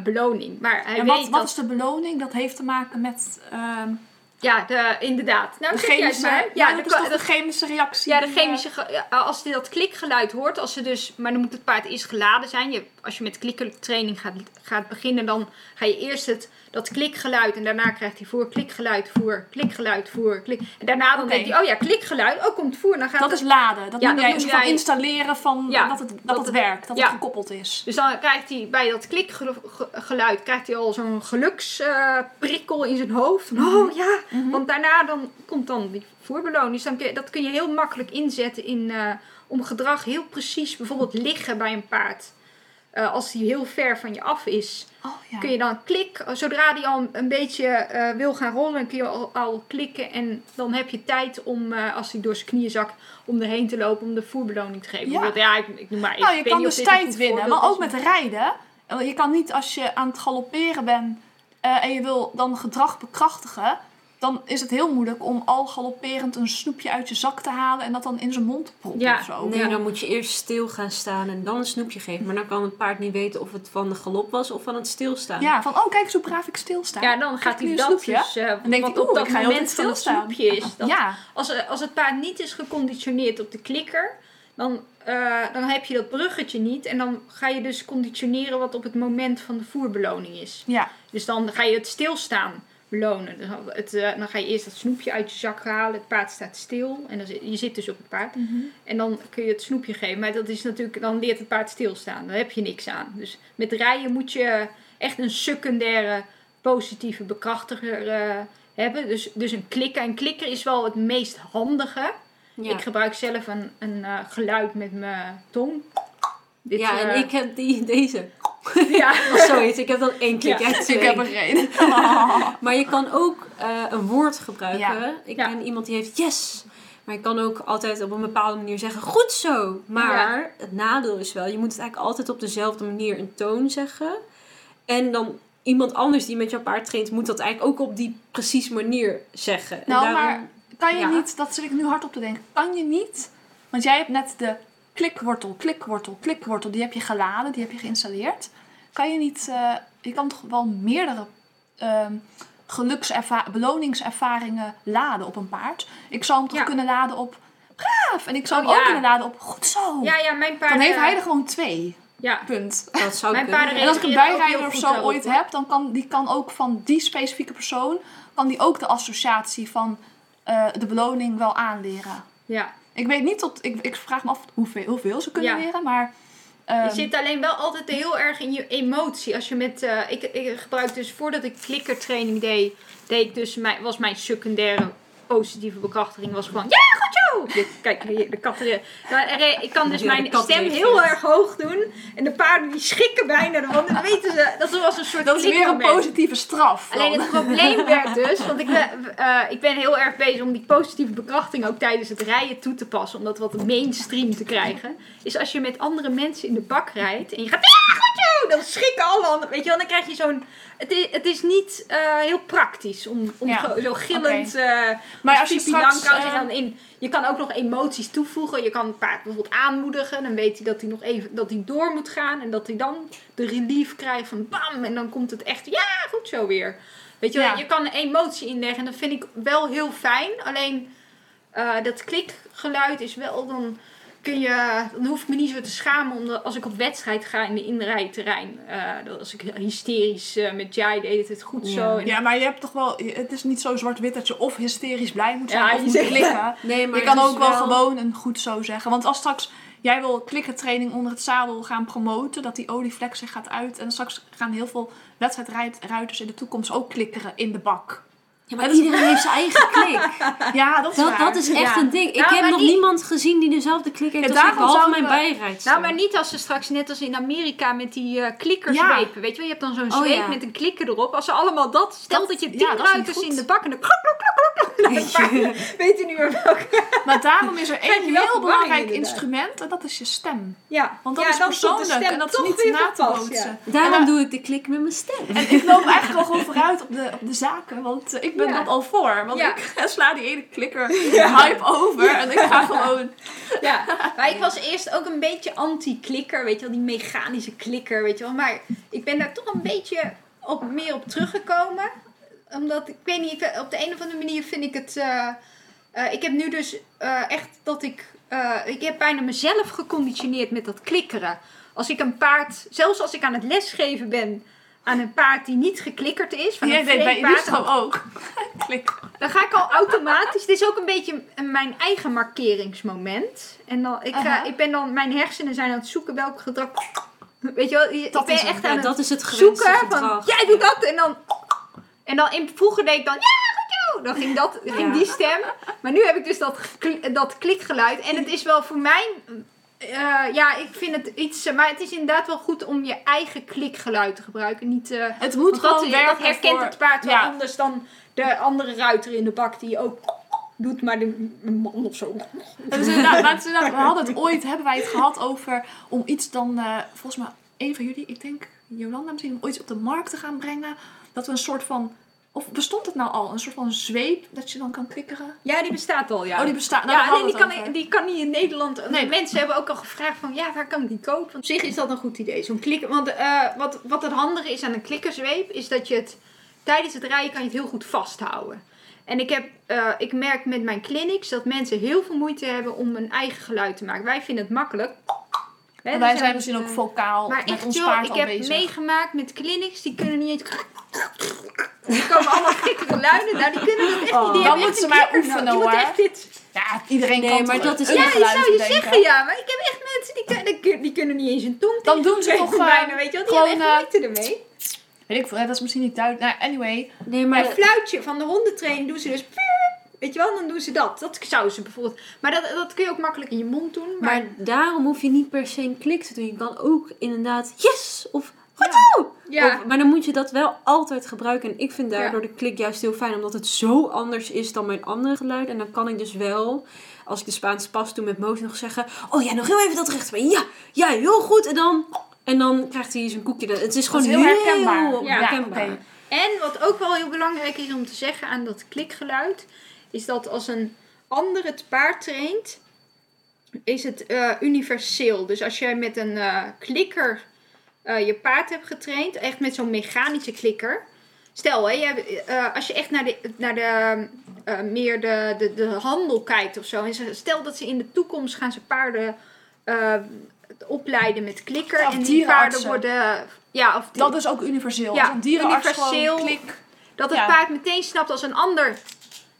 beloning. Maar hij en weet wat, wat dat... is de beloning? Dat heeft te maken met ehm, Ja, de, inderdaad. Nou, de chemische... maar. Ja, Ja, dat de, is toch de- chemische reactie? ja, de eh, chemische... ja, als hij dat klikgeluid hoort, als ze dus... Maar dan moet het paard eerst geladen zijn. Je, als je met kliktraining gaat, gaat beginnen, dan ga je eerst het, dat klikgeluid... En daarna krijgt hij voor klikgeluid, voer, klikgeluid, voer, klik... En daarna dan denkt hij, oh ja, klikgeluid, oh, komt voer. Dan gaat Dat het- is laden. Dat Ja, noem jij noem een soort van jij- installeren van Ja, dat het, dat dat het werkt. Dat ja. het gekoppeld is. Dus dan krijgt hij bij dat klikgeluid krijgt hij al zo'n geluksprikkel in zijn hoofd. Oh ja, Mhm. want daarna dan komt dan die voerbeloning. Dus dan kun je, dat kun je heel makkelijk inzetten in, eh, om gedrag heel precies, bijvoorbeeld liggen bij een paard. eh, als die heel ver van je af is, Oh, ja. kun je dan klik. Zodra die al een beetje eh, wil gaan rollen, kun je al, al klikken. En dan heb je tijd om, als hij door zijn knieën zakt, om erheen te lopen om de voerbeloning te geven. Ja. Ja ik, ik noem maar even. Nou, je kan dus tijd winnen, maar ook met rijden. Je kan niet als je aan het galopperen bent en je wil dan gedrag bekrachtigen, dan is het heel moeilijk om al galopperend een snoepje uit je zak te halen en dat dan in zijn mond te proppen Ja, of zo. Nee, dan moet je eerst stil gaan staan en dan een snoepje geven. Maar dan kan het paard niet weten of het van de galop was of van het stilstaan. Ja, van oh kijk eens hoe braaf ik stilsta. Ja, dan gaat hij een dat snoepje? dus, eh, Dan denkt wat hij, op oeh, dat ik ga heel moment van het snoepje is. Dat, ja. als, eh, als het paard niet is geconditioneerd op de klikker, dan, eh, dan heb je dat bruggetje niet. En dan ga je dus conditioneren wat op het moment van de voerbeloning is. ja. Dus dan ga je het stilstaan belonen. Dus het, eh, dan ga je eerst dat snoepje uit je zak halen. Het paard staat stil. En dan zit, je zit dus op het paard. En dan kun je het snoepje geven. Maar dat is natuurlijk, dan leert het paard stilstaan. Daar heb je niks aan. Dus met rijden moet je echt een secundaire positieve bekrachtiger eh, hebben. Dus, dus een klikker. Een klikker is wel het meest handige. Ja. Ik gebruik zelf een, een eh, geluid met mijn tong. Dit, ja, en ik heb die, deze. ja. Of zoiets. Ik heb dan één klik Ja. Ik heb er geen. Maar je kan ook eh, een woord gebruiken. Ja. Ik ken iemand die heeft yes. Maar je kan ook altijd op een bepaalde manier zeggen goed zo. Maar het nadeel is wel, je moet het eigenlijk altijd op dezelfde manier een toon zeggen. En dan iemand anders die met jouw paard traint, moet dat eigenlijk ook op die precieze manier zeggen. En Nou, daarom- maar kan je niet, dat zit ik nu hard op te denken, kan je niet, want jij hebt net de klikwortel, klikwortel, klikwortel, die heb je geladen, die heb je geïnstalleerd. Kan je niet, eh, je kan toch wel meerdere ehm gelukserva- beloningservaringen laden op een paard? Ik zou hem toch Ja. kunnen laden op braaf en ik zou Oh, hem ook ja. kunnen laden op goed zo. Ja, ja, mijn paard... Dan heeft hij er gewoon twee, Ja, punt. dat zou Mijn kunnen. paarden En als ik een ook bijrijder of zo daarop, ooit hoor. heb, dan kan die kan ook van die specifieke persoon, kan die ook de associatie van eh, de beloning wel aanleren. ja. Ik weet niet tot, ik, ik vraag me af hoeveel, hoeveel ze kunnen Ja. leren, maar... ehm, Je zit alleen wel altijd heel erg in je emotie. Als je met, eh, ik, ik gebruik dus voordat ik klikkertraining deed, deed ik dus mijn, was mijn secundaire positieve bekrachtiging was gewoon ja kijk hier, de katten. Nou, ik kan dus mijn stem heel erg hoog doen en de paarden die schrikken bijna, want dan weten ze dat was een soort dat is weer een positieve straf. dan. Alleen het probleem werd dus, want ik ben, eh, ik ben heel erg bezig om die positieve bekrachting ook tijdens het rijden toe te passen, om dat wat mainstream te krijgen. Is als je met andere mensen in de bak rijdt en je gaat, ja, goed zo, dan schrikken alle anderen. Weet je wel, dan krijg je zo'n. Het is, het is niet eh, heel praktisch om, om Ja, zo, zo gillend. eh maar als je straks... Langkous en eh, dan in, je kan ook nog emoties toevoegen. Je kan het paard bijvoorbeeld aanmoedigen. Dan weet hij dat hij nog even dat hij door moet gaan. En dat hij dan de relief krijgt van bam. En dan komt het echt, ja, goed zo weer. Weet je wel, Ja. je kan een emotie inleggen. En dat vind ik wel heel fijn. Alleen dat klikgeluid is wel dan. Kun je, dan hoef ik me niet zo te schamen omdat als ik op wedstrijd ga in de inrijterrein. eh dat als ik hysterisch eh, met Jai deed het goed Ja. zo. En ja, maar je hebt toch wel... Het is niet zo zwart-wit dat je of hysterisch blij moet zijn Ja, of je moet zegt- klikken. Nee, maar Je kan het ook wel, gewoon een goed zo zeggen. Want als straks jij wil klikkertraining onder het zadel gaan promoten, dat die olieflex zich gaat uit. En straks gaan heel veel wedstrijdruiters in de toekomst ook klikkeren in de bak. Ja, maar iedereen heeft zijn eigen klik. Ja, dat is Dat, waar. dat is echt Ja. een ding. Ik Nou, heb nog niet- niemand gezien die dezelfde klik heeft Ja, als ik, mijn we- bijrijdster. Nou, maar niet als ze straks net als in Amerika met die eh klikkerzwepen. Weet je wel, je hebt dan zo'n Oh, zweep ja. met een klikker erop. Als ze allemaal dat, stel dat, Dat- je ja, tien ruiters in de bak en dan klok, klok, klok, weet je niet meer welke. Maar daarom is er één heel belangrijk instrument en dat is je stem. Ja, Want dat ja, is persoonlijk stem en dat is toch niet na te bootsen. Daarom doe ik de klik met mijn stem. En ik loop eigenlijk wel gewoon vooruit op de, op de zaken, want eh, ik ben Ja. dat al voor. Want Ja. ik sla die ene klikker hype over en ik ga gewoon... Ja, maar ik was eerst ook een beetje anti-klikker, weet je wel, die mechanische klikker, weet je wel. Maar ik ben daar toch een beetje op, meer op teruggekomen. Omdat, ik weet niet, op de een of andere manier vind ik het... eh, eh, ik heb nu dus eh, echt dat ik... ik heb bijna mezelf geconditioneerd met dat klikkeren. Als ik een paard, zelfs als ik aan het lesgeven ben aan een paard die niet geklikkerd is, van Jij een deed bij paard, ook. Klik. dan ga ik al automatisch. Het is ook een beetje mijn eigen markeringsmoment. En dan, ik, ga, Aha. ik ben dan, mijn hersenen zijn aan het zoeken welk gedrag. Weet je wel, je- Dat ben is het. echt Ja, aan het dat is het zoeken van, gedrag. jij doet dat en dan. En dan in, vroeger deed ik dan, ja, goed zo. Dan ging, dat, ging Ja. die stem. Maar nu heb ik dus dat, dat klikgeluid. En het is wel voor mij eh, ja, ik vind het iets... maar het is inderdaad wel goed om je eigen klikgeluid te gebruiken. Niet, eh, Het moet dat, gewoon dat herkent voor... het paard wel ja. anders dan de andere ruiter in de bak die ook doet, maar de man of zo. Inderdaad, we hadden het ooit, hebben wij het gehad over om iets dan, eh, volgens mij, een van jullie, ik denk Jolanda misschien, om ooit op de markt te gaan brengen. Dat we een soort van, of bestond het nou al, een soort van zweep dat je dan kan klikkeren? Ja, die bestaat al, ja. Oh, die bestaat, nou, ja, die kan, over. die kan niet in Nederland. Nee. Mensen hebben ook al gevraagd van, ja, waar kan ik die kopen? Op zich is dat een goed idee, zo'n klikker. Want eh, wat, wat het handige is aan een klikkerzweep, is dat je het tijdens het rijden kan je het heel goed vasthouden. En ik, heb, eh, ik merk met mijn clinics dat mensen heel veel moeite hebben om een eigen geluid te maken. Wij vinden het makkelijk. Hè, wij zijn misschien ook eh, vocaal maar met echt ons joh, paard ik al heb bezig. meegemaakt met clinics, die kunnen niet eens... Die komen allemaal gekke geluiden. Nou, die kunnen dat echt Oh. niet. Die Dan moeten ze maar oefenen, hoor. echt dit... Ja, iedereen Nee, kan maar dat is- een Ja, je zou je zeggen ja, maar ik heb echt mensen die, kun- die, kun- die kunnen niet eens een tong Dan doen ze toch, eh, bijna, weet je wel. Die gewoon, hebben echt moeite ermee. Weet ik veel, dat is misschien niet duidelijk. Nou, anyway. Nee, Maar een fluitje van de hondentraining doen ze dus... Weet je wel, dan doen ze dat. Dat zouden ze bijvoorbeeld... Maar dat, dat kun je ook makkelijk in je mond doen. Maar, Maar daarom hoef je niet per se een klik te doen. Je kan ook inderdaad yes of. Goed zo. ja, Of- maar dan moet je dat wel altijd gebruiken. En ik vind daardoor Ja. de klik juist heel fijn. Omdat het zo anders is dan mijn andere geluiden. En dan kan ik dus wel, als ik de Spaanse pas doe met Moos nog zeggen... Oh ja, nog heel even dat rechtsbeen. Ja, ja, heel goed. En dan, en dan krijgt hij zijn koekje. Het is gewoon heel heel, herkenbaar. Ja, herkenbaar. En wat ook wel heel belangrijk is om te zeggen aan dat klikgeluid, is dat als een ander het paard traint, is het eh, universeel. Dus als jij met een eh, klikker eh, je paard hebt getraind, echt met zo'n mechanische klikker. Stel, hè, je hebt, eh, als je echt naar de, naar de, eh, meer de, de, de handel kijkt of zo. En ze- stel dat ze in de toekomst gaan ze paarden opleiden met klikker. Of en die paarden worden... Ja, of Dat is ook universeel. Ja, dierenarts universeel. klik. dat het Ja. paard meteen snapt als een ander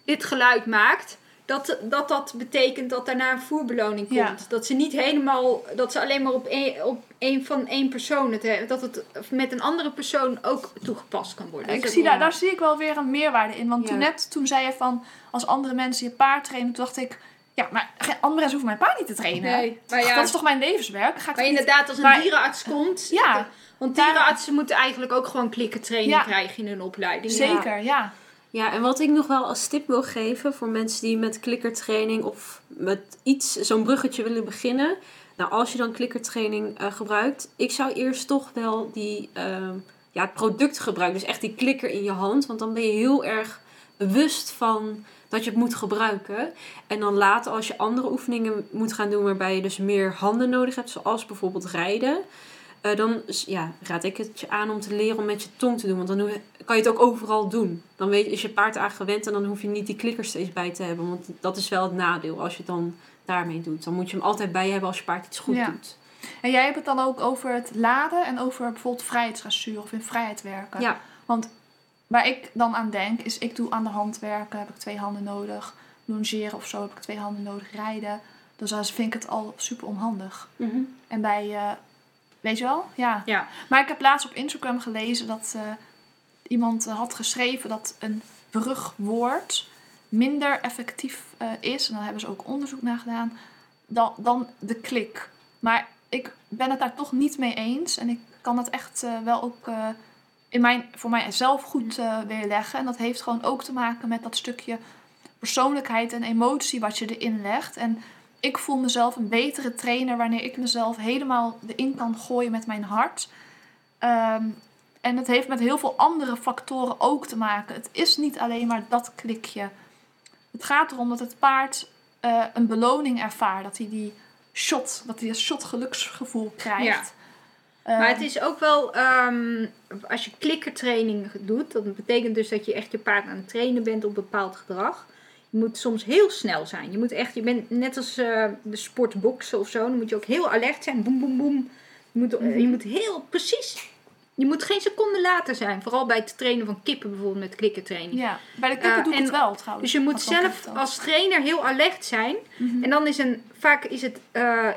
dit geluid maakt. Dat dat, dat betekent dat daarna een voerbeloning komt. Ja. Dat ze niet helemaal, dat ze alleen maar op één, op één van één persoon het hebben. Dat het met een andere persoon ook toegepast kan worden. Ik zie daar, daar zie ik wel weer een meerwaarde in. Want Ja. toen net, toen zei je van, als andere mensen je paard trainen, toen dacht ik, ja, maar geen andere mensen hoeven mijn paard niet te trainen. Nee, maar ja, Dat is toch mijn levenswerk? Ga ik maar niet- inderdaad, als een maar- dierenarts komt. Ja. Want Daar- dierenartsen moeten eigenlijk ook gewoon klikkentraining Ja. krijgen in hun opleiding. Zeker, ja. Ja, en wat ik nog wel als tip wil geven voor mensen die met klikkertraining of met iets, zo'n bruggetje willen beginnen. Nou, als je dan klikkertraining eh, gebruikt, ik zou eerst toch wel die, ehm, ja, het product gebruiken. Dus echt die klikker in je hand, want dan ben je heel erg bewust van dat je het moet gebruiken. En dan later, als je andere oefeningen moet gaan doen waarbij je dus meer handen nodig hebt, zoals bijvoorbeeld rijden. Eh, dan ja, raad ik het je aan om te leren om met je tong te doen. Want dan kan je het ook overal doen. Dan weet, is je paard aan gewend en dan hoef je niet die klikker steeds bij te hebben. Want dat is wel het nadeel als je het dan daarmee doet. Dan moet je hem altijd bij hebben als je paard iets goed Ja. doet. En jij hebt het dan ook over het laden en over bijvoorbeeld vrijheidsdressuur of in vrijheid werken. Ja, Waar ik dan aan denk, is ik doe aan de hand werken, heb ik twee handen nodig. Longeren of zo heb ik twee handen nodig. Rijden. Dus dan vind ik het al super onhandig. Mhm. En bij, eh, weet je wel? Ja. Ja. Maar ik heb laatst op Instagram gelezen dat eh, iemand eh, had geschreven dat een brugwoord minder effectief eh, is. En daar hebben ze ook onderzoek naar gedaan. Dan, dan de klik. Maar ik ben het daar toch niet mee eens. En ik kan het echt wel ook in mijn, voor mijzelf goed weerleggen. En dat heeft gewoon ook te maken met dat stukje persoonlijkheid en emotie wat je erin legt. En ik voel mezelf een betere trainer wanneer ik mezelf helemaal erin kan gooien met mijn hart. Ehm, en het heeft met heel veel andere factoren ook te maken. Het is niet alleen maar dat klikje. Het gaat erom dat het paard eh, een beloning ervaart. Dat hij die shot, dat hij een shot geluksgevoel krijgt. Maar Ehm, het is ook wel, ehm, als je klikkertraining doet, dat betekent dus dat je echt je paard aan het trainen bent op bepaald gedrag. Je moet soms heel snel zijn. Je moet echt, je bent net als eh, de sportboksen of zo, dan moet je ook heel alert zijn. Boem, boem, boem. Je moet, eh, je moet heel precies, je moet geen seconde later zijn. Vooral bij het trainen van kippen bijvoorbeeld met klikkertraining. ja, bij de kippen Eh, doe ik en- het wel trouwens. Dus je moet zelf als trainer heel alert zijn. Mhm. En dan is een, vaak is het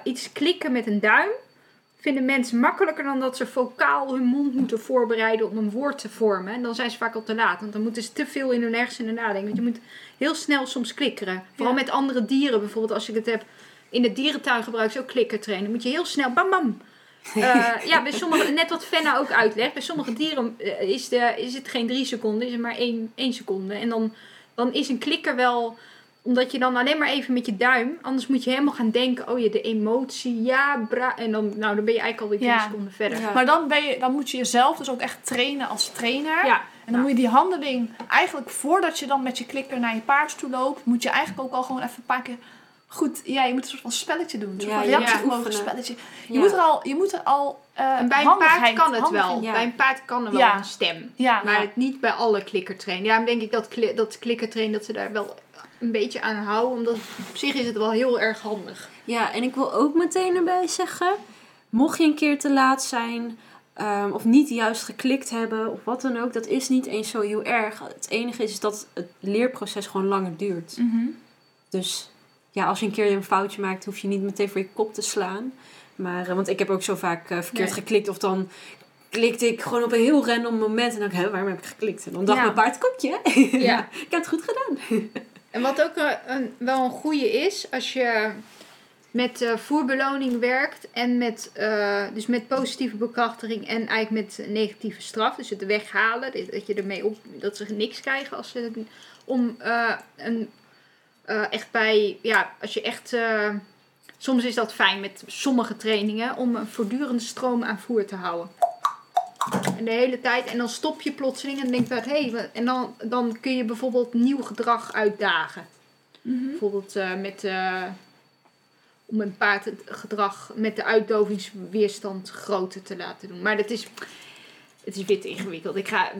iets klikken met een duim. Vinden mensen makkelijker dan dat ze vocaal hun mond moeten voorbereiden om een woord te vormen. En dan zijn ze vaak al te laat. Want dan moeten ze te veel in hun hersenen nadenken. Want je moet heel snel soms klikkeren. Vooral Ja. met andere dieren. Bijvoorbeeld als ik het heb in de dierentuin gebruiken ze ook klikkertraining. moet je heel snel bam bam. Eh, ja, bij sommige, net wat Fenna ook uitlegt, bij sommige dieren eh, is, de, is het geen drie seconden, is het maar één, één seconde. En dan, dan is een klikker wel, omdat je dan alleen maar even met je duim, anders moet je helemaal gaan denken, oh ja, de emotie, ja, bra. En dan, nou, dan ben je eigenlijk alweer drie Ja. seconden verder. Ja. Maar dan, ben je, dan moet je jezelf dus ook echt trainen als trainer. Ja, En dan moet je die handeling eigenlijk voordat je dan met je klikker naar je paard toe loopt, moet je eigenlijk ook al gewoon even een paar keer goed. Ja, je moet een soort van spelletje doen. Een soort Ja, van spelletje. Je Ja. moet er al, je moet er al eh, En bij een paard kan het wel. Bij een paard kan er wel Ja. een stem. Ja, Maar ja. het niet bij alle klikkertrainen. Ja, dan denk ik dat, kli dat klikkertrainen, dat ze daar wel een beetje aan houden. Omdat op zich is het wel heel erg handig. Ja, en ik wil ook meteen erbij zeggen: mocht je een keer te laat zijn ehm, of niet juist geklikt hebben of wat dan ook, dat is niet eens zo heel erg. Het enige is dat het leerproces gewoon langer duurt. Mhm. Dus ja, als je een keer een foutje maakt, hoef je niet meteen voor je kop te slaan. Maar, eh, want ik heb ook zo vaak eh, verkeerd Nee. geklikt of dan klikte ik gewoon op een heel random moment en dan dacht ik, waarom heb ik geklikt? En dan dacht Ja. mijn paard, kopje. Ja. ik heb het goed gedaan. En wat ook een, een- wel een goede is, als je met eh, voerbeloning werkt en met, eh, dus met positieve bekrachtiging en eigenlijk met negatieve straf, dus het weghalen, dat je ermee op, dat ze niks krijgen als ze om eh, een, eh, echt bij, ja, als je echt, eh, soms is dat fijn met sommige trainingen, om een voortdurende stroom aan voer te houden. En de hele tijd. En dan stop je plotseling en denk je, hé, hey, en dan, dan kun je bijvoorbeeld nieuw gedrag uitdagen. Mhm. Bijvoorbeeld eh, met, eh, om een paard het gedrag met de uitdovingsweerstand groter te laten doen. Maar dat is, het is wit ingewikkeld. Ik ga,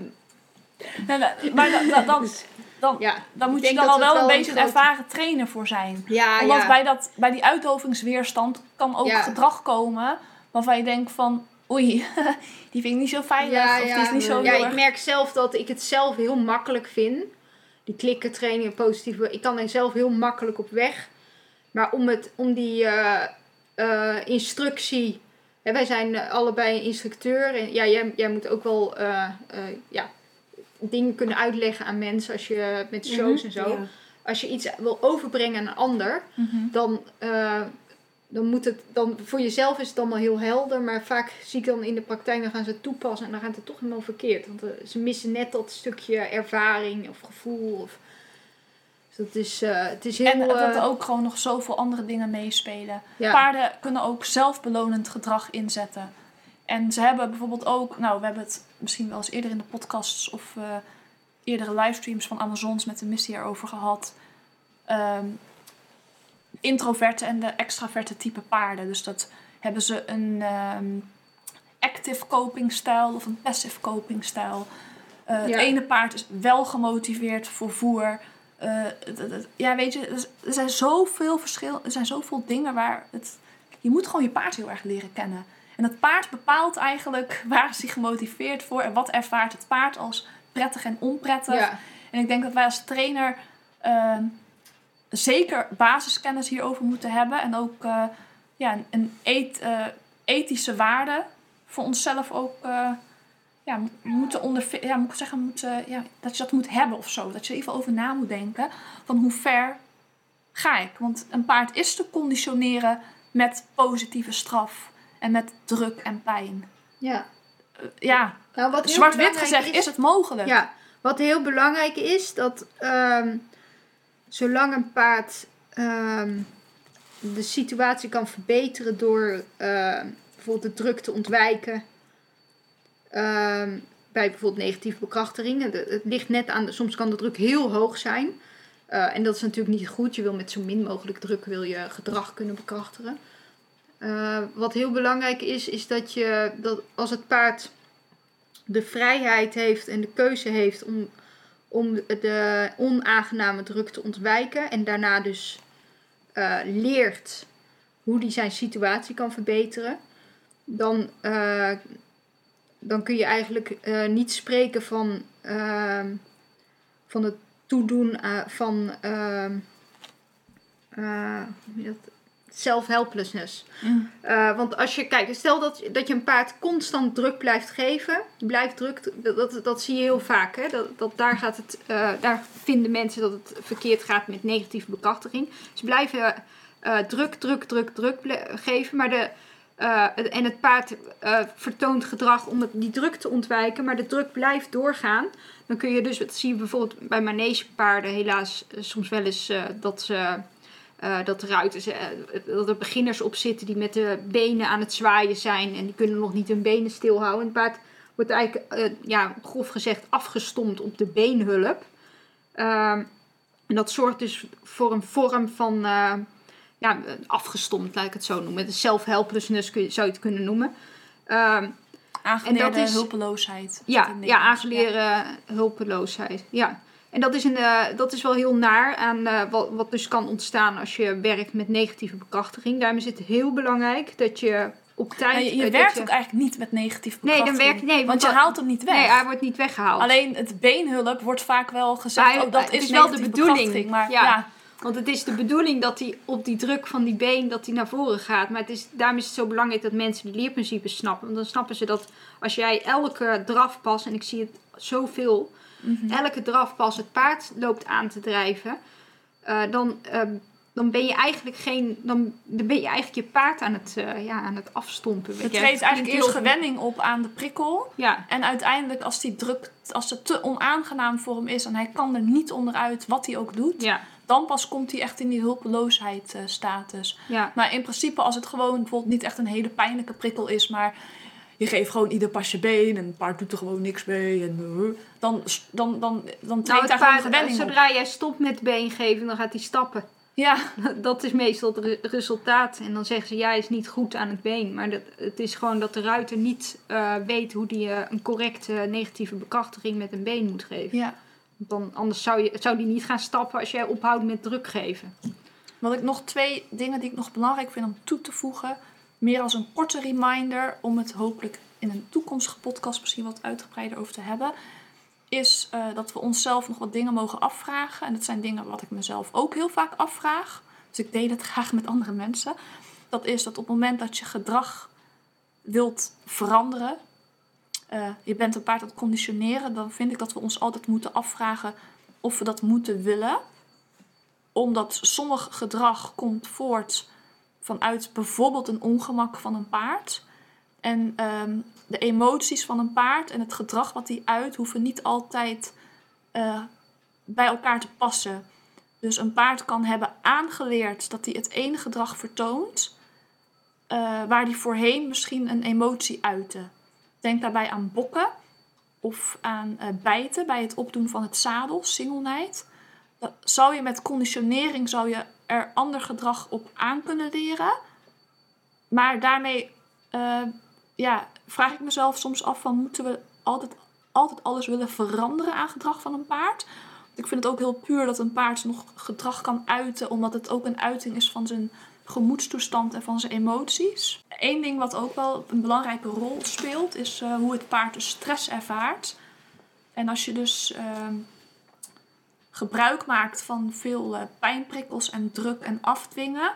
Nee, nee, maar da- da- dan, dan, ja. dan moet je dan al dat wel een beetje een ervaren trainer voor zijn. Ja, Omdat ja. bij, dat, bij die uitdovingsweerstand kan ook Ja. gedrag komen waarvan je denkt van oei, die vind ik niet zo veilig. Ja, of ja. die is niet zo ja, ik merk zelf dat ik het zelf heel makkelijk vind. Die klikkertrainingen, positieve. Ik kan er zelf heel makkelijk op weg. Maar om, het, om die eh, eh, instructie. Hè, wij zijn eh, allebei instructeur. En ja, jij, jij moet ook wel ja, dingen kunnen uitleggen aan mensen als je met shows en zo. Mhm. Ja. Als je iets wil overbrengen aan een ander, Mhm. dan, dan moet het dan voor jezelf is het allemaal heel helder, maar vaak zie ik dan in de praktijk dan gaan ze het toepassen en dan gaat het toch helemaal verkeerd, want eh, ze missen net dat stukje ervaring of gevoel of dus dat is eh, het is heel En dat er eh, ook gewoon nog zoveel andere dingen meespelen. ja, Paarden kunnen ook zelfbelonend gedrag inzetten. En ze hebben bijvoorbeeld ook, nou, we hebben het misschien wel eens eerder in de podcasts of eerdere livestreams van Amazons met de missie erover gehad. Ehm, introverte en de extraverte type paarden. Dus dat hebben ze een ehm, active coping stijl of een passive coping stijl. Eh, Het ene paard is wel gemotiveerd voor voer. Eh, ja, weet je, er is- er zijn zoveel verschil, er zijn zoveel dingen waar het. Je moet gewoon je paard heel erg leren kennen. En het paard bepaalt eigenlijk waar is hij gemotiveerd voor en wat ervaart het paard als prettig en onprettig. ja, En ik denk dat wij als trainer ehm, zeker basiskennis hierover moeten hebben. En ook eh, ja, een- eh, ethische waarde voor onszelf ook eh, ja, mo- moeten ondervinden. Ja, moet ik zeggen, moeten, ja, dat je dat moet hebben of zo. Dat je er even over na moet denken van hoe ver ga ik. Want een paard is te conditioneren met positieve straf en met druk en pijn. ja. Ja, Nou, zwart-wit gezegd is het mogelijk. Ja, wat heel belangrijk is, dat ehm, zolang een paard ehm, de situatie kan verbeteren door ehm, bijvoorbeeld de druk te ontwijken, ehm, bij bijvoorbeeld negatieve bekrachtigingen. De- Het ligt net aan, soms kan de druk heel hoog zijn. Eh, en dat is natuurlijk niet goed. Je wil met zo min mogelijk druk wil je gedrag kunnen bekrachtigen. Eh, wat heel belangrijk is, is dat je dat als het paard de vrijheid heeft en de keuze heeft om, om de onaangename druk te ontwijken. En daarna dus eh, leert hoe hij zijn situatie kan verbeteren. Dan, eh, dan kun je eigenlijk eh, niet spreken van, ehm, van het toedoen van ehm, eh, hoe je dat? Self-helplessness. Mm. Uh, want als je kijkt, stel dat, dat je een paard constant druk blijft geven, blijft druk, dat, dat, zie je heel vaak. Hè? Dat, dat daar, gaat het, uh, daar vinden mensen dat het verkeerd gaat met negatieve bekrachtiging. Ze blijven eh, druk, druk, druk, druk geven. Maar de, eh, en het paard eh, vertoont gedrag om die druk te ontwijken, maar de druk blijft doorgaan. Dan kun je dus, dat zie je bijvoorbeeld bij manegepaarden helaas eh, soms wel eens eh, dat ze... eh, dat, ruiters, eh, dat er beginners op zitten die met de benen aan het zwaaien zijn en die kunnen nog niet hun benen stilhouden. En het paard wordt eigenlijk, eh, ja, grof gezegd, afgestompt op de beenhulp. Ehm, en dat zorgt dus voor een vorm van ja, afgestompt, laat ik het zo noemen. De self-helplessness kun je- zou je het kunnen noemen. Aangeleerde En dat is- hulpeloosheid. ja, ja, aangeleerde hulpeloosheid. Ja. En dat is, een, eh, dat is wel heel naar aan eh, wat, wat dus kan ontstaan als je werkt met negatieve bekrachtiging. Daarom is het heel belangrijk dat je op Ja, tijd... je je eh, werkt ook eigenlijk niet met negatief Nee, dan bekrachtiging. werkt- nee, want want je haalt hem niet weg. Nee, hij wordt niet weggehaald. Alleen het beenhulp wordt vaak wel gezegd, oh, dat is, is wel de negatieve bedoeling. bekrachtiging, Maar Ja. ja. Want het is de bedoeling dat hij op die druk van die been dat hij naar voren gaat. Maar het is, daarom is het zo belangrijk dat mensen de leerprincipes snappen. Want dan snappen ze dat als jij elke drafpas, en ik zie het zoveel, Mhm. elke drafpas het paard loopt aan te drijven, eh, dan, ehm, dan ben je eigenlijk geen, dan, dan ben je eigenlijk je paard aan het, eh, ja, aan het afstompen. weet Het treedt eigenlijk eerst gewenning op aan de prikkel. Ja, En uiteindelijk als die druk, als het te onaangenaam voor hem is en hij kan er niet onderuit wat hij ook doet, ja, dan pas komt hij echt in die hulpeloosheid eh, status. ja. Maar in principe als het gewoon bijvoorbeeld niet echt een hele pijnlijke prikkel is, maar je geeft gewoon ieder pasje been en het paard doet er gewoon niks mee. En, uh, dan, dan, dan, dan Nou, treedt het daar gewoon op. zodra jij stopt met been geven, dan gaat hij stappen. Ja, Dat is meestal het re- resultaat. En dan zeggen ze, ja, hij is niet goed aan het been. Maar dat, het is gewoon dat de ruiter niet eh, weet hoe hij een correcte negatieve bekrachtiging met een been moet geven. ja. Dan, anders zou, je, zou die niet gaan stappen als jij ophoudt met druk geven. Wat ik nog twee dingen die ik nog belangrijk vind om toe te voegen. Meer als een korte reminder om het hopelijk in een toekomstige podcast misschien wat uitgebreider over te hebben. Is eh, dat we onszelf nog wat dingen mogen afvragen. En dat zijn dingen wat ik mezelf ook heel vaak afvraag. Dus ik deel het graag met andere mensen. Dat is dat op het moment dat je gedrag wilt veranderen. eh, je bent een paard aan het conditioneren. Dan vind ik dat we ons altijd moeten afvragen of we dat moeten willen omdat sommig gedrag komt voort vanuit bijvoorbeeld een ongemak van een paard. En ehm, de emoties van een paard en het gedrag wat die uit hoeven niet altijd eh, bij elkaar te passen. Dus een paard kan hebben aangeleerd dat hij het ene gedrag vertoont, eh, waar die voorheen misschien een emotie uitte. Denk daarbij aan bokken of aan eh, bijten bij het opdoen van het zadel, singelnijd. Dat zou je met conditionering zou je er ander gedrag op aan kunnen leren. Maar daarmee eh, ja, vraag ik mezelf soms af van moeten we altijd, altijd alles willen veranderen aan gedrag van een paard? Ik vind het ook heel puur dat een paard nog gedrag kan uiten, omdat het ook een uiting is van zijn gemoedstoestand en van zijn emoties. Eén ding wat ook wel een belangrijke rol speelt, is eh, hoe het paard de stress ervaart. En als je dus ehm, gebruik maakt van veel eh, pijnprikkels en druk en afdwingen,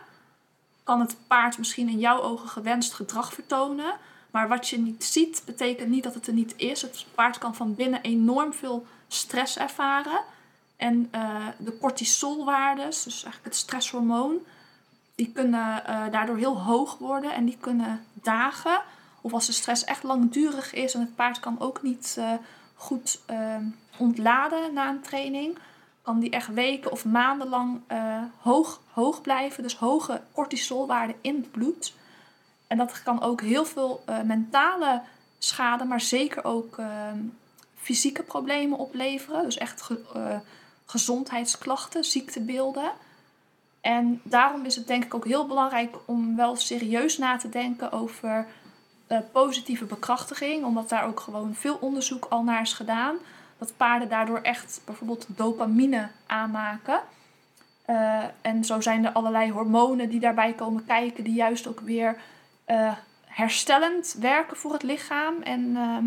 kan het paard misschien in jouw ogen gewenst gedrag vertonen. Maar wat je niet ziet, betekent niet dat het er niet is. Het paard kan van binnen enorm veel stress ervaren. En eh, de cortisolwaardes, dus eigenlijk het stresshormoon, die kunnen eh, daardoor heel hoog worden en die kunnen dagen. Of als de stress echt langdurig is en het paard kan ook niet goed ontladen na een training, kan die echt weken of maandenlang eh, hoog, hoog blijven. Dus hoge cortisolwaarden in het bloed. En dat kan ook heel veel eh, mentale schade, maar zeker ook eh, fysieke problemen opleveren. Dus echt eh, gezondheidsklachten, ziektebeelden. En daarom is het denk ik ook heel belangrijk om wel serieus na te denken over positieve bekrachtiging. Omdat daar ook gewoon veel onderzoek al naar is gedaan. Dat paarden daardoor echt bijvoorbeeld dopamine aanmaken. Eh, en zo zijn er allerlei hormonen die daarbij komen kijken, die juist ook weer eh, herstellend werken voor het lichaam. En ehm,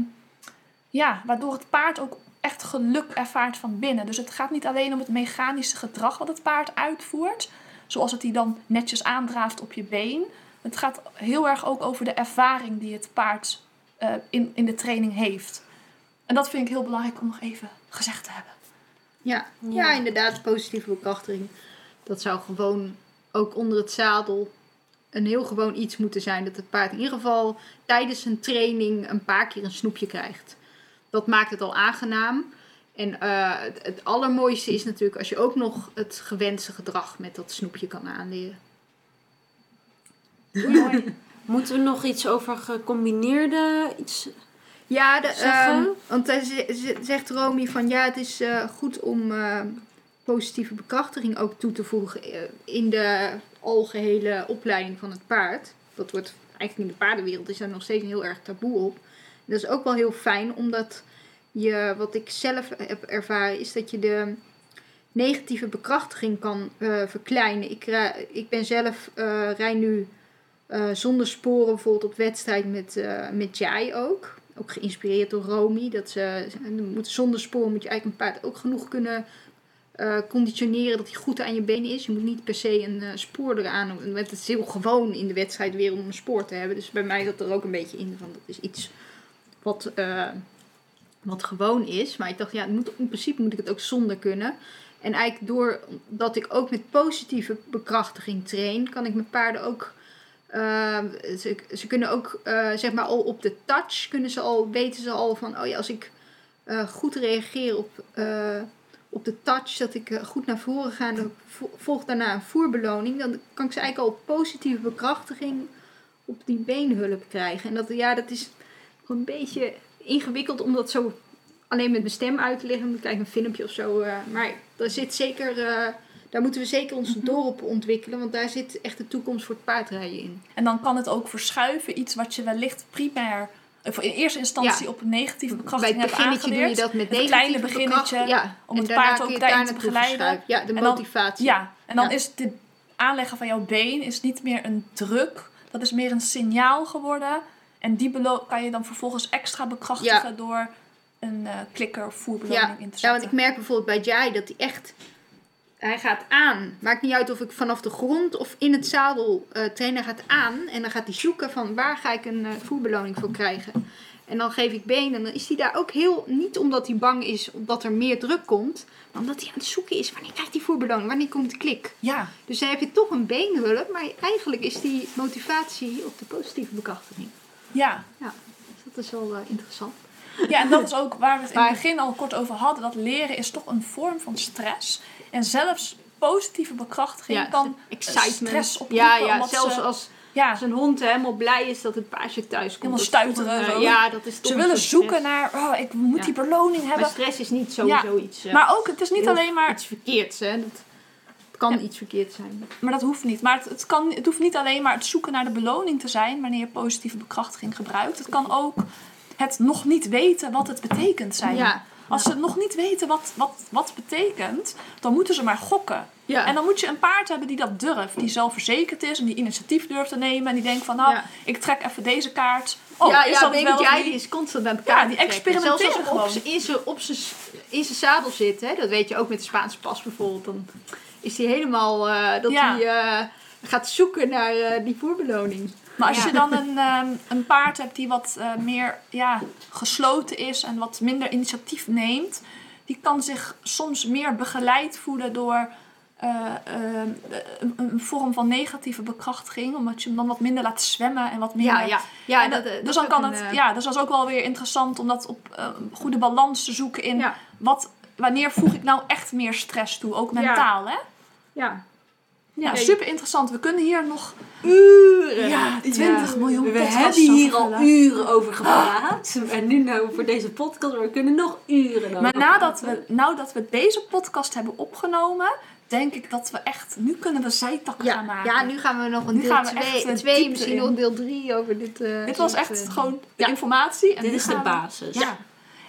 ja, waardoor het paard ook echt geluk ervaart van binnen. Dus het gaat niet alleen om het mechanische gedrag wat het paard uitvoert, zoals het die dan netjes aandraaft op je been. Het gaat heel erg ook over de ervaring die het paard eh, in, in de training heeft. En dat vind ik heel belangrijk om nog even gezegd te hebben. Ja, ja. inderdaad, positieve bekrachtiging. Dat zou gewoon ook onder het zadel een heel gewoon iets moeten zijn. Dat het paard in ieder geval tijdens een training een paar keer een snoepje krijgt. Dat maakt het al aangenaam. En eh, het, het allermooiste is natuurlijk als je ook nog het gewenste gedrag met dat snoepje kan aanleren. Mooi. Moeten we nog iets over gecombineerde iets Ja, de, ehm, want ze- zegt Romy van ja, het is eh, goed om eh, positieve bekrachtiging ook toe te voegen eh, in de algehele opleiding van het paard. Dat wordt eigenlijk in de paardenwereld is daar nog steeds een heel erg taboe op. En dat is ook wel heel fijn, omdat je, wat ik zelf heb ervaren, is dat je de negatieve bekrachtiging kan eh, verkleinen. Ik, ik ben zelf, eh rij nu zonder sporen bijvoorbeeld op wedstrijd met, met Jai ook. Ook geïnspireerd door Romy. Dat ze, moet, zonder sporen moet je eigenlijk een paard ook genoeg kunnen eh, conditioneren dat hij goed aan je benen is. Je moet niet per se een eh, spoor eraan. Het is heel gewoon in de wedstrijdwereld om een spoor te hebben. Dus bij mij zat er ook een beetje in van dat is iets wat, eh, wat gewoon is. Maar ik dacht, ja, moet, in principe moet ik het ook zonder kunnen. En eigenlijk doordat ik ook met positieve bekrachtiging train, kan ik mijn paarden ook. Eh, ze, ze kunnen ook, eh, zeg maar, al op de touch kunnen ze al, weten ze al van, oh ja, als ik eh, goed reageer op, eh, op de touch, dat ik goed naar voren ga en volgt daarna een voerbeloning, dan kan ik ze eigenlijk al positieve bekrachtiging op die beenhulp krijgen. En dat, ja, dat is een beetje ingewikkeld om dat zo alleen met mijn stem uit te leggen. Dan krijg ik een filmpje of zo. maar daar zit zeker, daar moeten we zeker ons door op ontwikkelen, want daar zit echt de toekomst voor het paardrijden in. En dan kan het ook verschuiven, iets wat je wellicht primair, of in eerste instantie Ja. op een negatieve Bij bekrachtiging het hebt beginnetje doe je aangeleerd. dat met negatieve kleine beginnetje, ja. om En het paard ook daarin daar te begeleiden. Ja, de En dan- motivatie. Ja, en dan Ja. is het aanleggen van jouw been is niet meer een druk. Dat is meer een signaal geworden. En die belo- kan je dan vervolgens extra bekrachtigen door een eh, klikker of voerbeloning Ja, in te ja, zetten. want ik merk bijvoorbeeld bij Jai dat hij echt... Hij gaat aan. Maakt niet uit of ik vanaf de grond of in het zadel eh train. Hij gaat aan en dan gaat hij zoeken van waar ga ik een eh, voerbeloning voor krijgen. En dan geef ik been en dan is hij daar ook heel... Niet omdat hij bang is omdat er meer druk komt. Maar omdat hij aan het zoeken is. Wanneer krijgt hij voerbeloning? Wanneer komt de klik? Ja, Dus dan heb je toch een beenhulp. Maar eigenlijk is die motivatie op de positieve bekrachtiging. ja. Dus dat is wel eh, interessant. Ja, en dat is ook waar we het in het begin al kort over hadden. Dat leren is toch een vorm van stress. En zelfs positieve bekrachtiging kan excitement. stress oproepen. Ja, ja zelfs ze- als, ja, als een hond helemaal blij is dat het paasje thuis komt. Helemaal stuiteren een, eh. Ja, dat is ze willen zoeken naar, oh, ik moet Ja. die beloning hebben. Maar stress is niet sowieso iets... eh, Maar ook, het is niet alleen maar Iets verkeerds, hè. Dat, het kan iets verkeerd zijn. Maar dat hoeft niet. Maar het, het, kan, het hoeft niet alleen maar het zoeken naar de beloning te zijn wanneer je positieve bekrachtiging gebruikt. Het kan ook het nog niet weten wat het betekent zijn. Ja. Als ze nog niet weten wat, wat, wat betekent, dan moeten ze maar gokken. Ja. En dan moet je een paard hebben die dat durft, die zelfverzekerd is en die initiatief durft te nemen. En die denkt van, nou, Ja. ik trek even deze kaart. Oh, ja, is ja, dat wel niet? die is constant aan het Ja, die experimenteren Zelfs als gewoon. op in zijn zadel zit, hè. Dat weet je ook met de Spaanse pas bijvoorbeeld. Dan is hij helemaal... eh, dat hij eh, gaat zoeken naar eh, die voerbeloning. Maar als Ja. je dan een, ehm, een paard hebt die wat eh, meer ja, gesloten is en wat minder initiatief neemt, die kan zich soms meer begeleid voelen door eh, ehm, een, een vorm van negatieve bekrachtiging, omdat je hem dan wat minder laat zwemmen en wat minder. Ja, ja. ja En dat, dat- dat dus dan kan een, het, eh, ja, dus dat is ook wel weer interessant om dat op goede balans te zoeken in Ja. wat, wanneer voeg ik nou echt meer stress toe, ook mentaal, hè? Ja. Ja, super interessant. We kunnen hier nog Uren. ja, 20 miljoen We hebben hier al uren over gepraat. En nu nou voor deze podcast, maar we kunnen nog uren over Maar nadat we, nou dat we deze podcast hebben opgenomen, denk ik dat we echt, nu kunnen we zijtakken gaan maken. ja, nu gaan we nog een Nu deel gaan we 2, echt, eh, twee, misschien nog deel 3 over dit. eh, Dit was echt eh, gewoon de ja. informatie. En Dit is de gaan basis. Ja.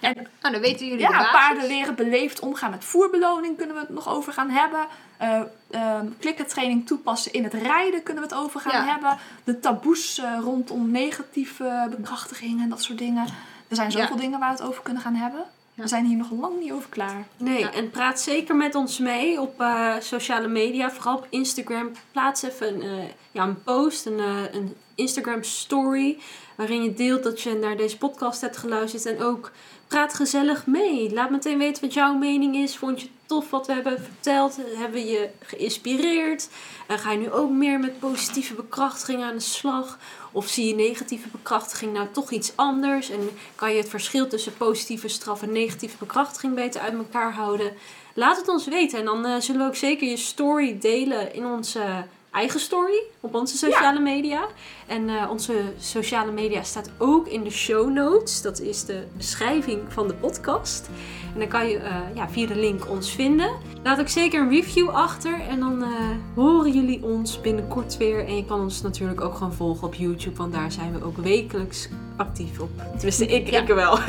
En Nou, dan weten jullie ja, de basis. paarden leren beleefd omgaan met voerbeloning kunnen we het nog over gaan hebben. Eh ehm, klikkertraining toepassen in het rijden kunnen we het over gaan Ja. hebben. De taboes eh, rondom negatieve bekrachtiging en dat soort dingen. Er zijn zoveel Ja. dingen waar we het over kunnen gaan hebben. Ja. We zijn hier nog lang niet over klaar. Nee, Ja. en praat zeker met ons mee op eh, sociale media, vooral op Instagram. Plaats even een, eh, ja, een post, een, een Instagram story. Waarin je deelt dat je naar deze podcast hebt geluisterd. En ook praat gezellig mee. Laat meteen weten wat jouw mening is. Vond je tof wat we hebben verteld? Hebben we je geïnspireerd? En ga je nu ook meer met positieve bekrachtiging aan de slag? Of zie je negatieve bekrachtiging nou toch iets anders? En kan je het verschil tussen positieve straf en negatieve bekrachtiging beter uit elkaar houden? Laat het ons weten. En dan eh, zullen we ook zeker je story delen in onze eigen story op onze sociale media. En eh, onze sociale media staat ook in de show notes. Dat is de beschrijving van de podcast. En dan kan je eh, ja, via de link ons vinden. Laat ook zeker een review achter. En dan eh, horen jullie ons binnenkort weer. En je kan ons natuurlijk ook gewoon volgen op YouTube. Want daar zijn we ook wekelijks actief op. Tenminste, ik, Ja. ik wel.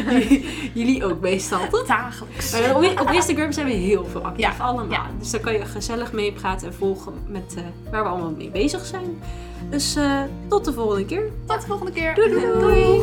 jullie ook meestal, toch? Dagelijks. Maar op, op Instagram zijn we heel veel actief, Ja, allemaal. ja. Dus daar kan je gezellig meepraten en volgen met eh, waar we allemaal mee bezig zijn. Dus tot de volgende keer. Tot de volgende keer. Doei doei! doei.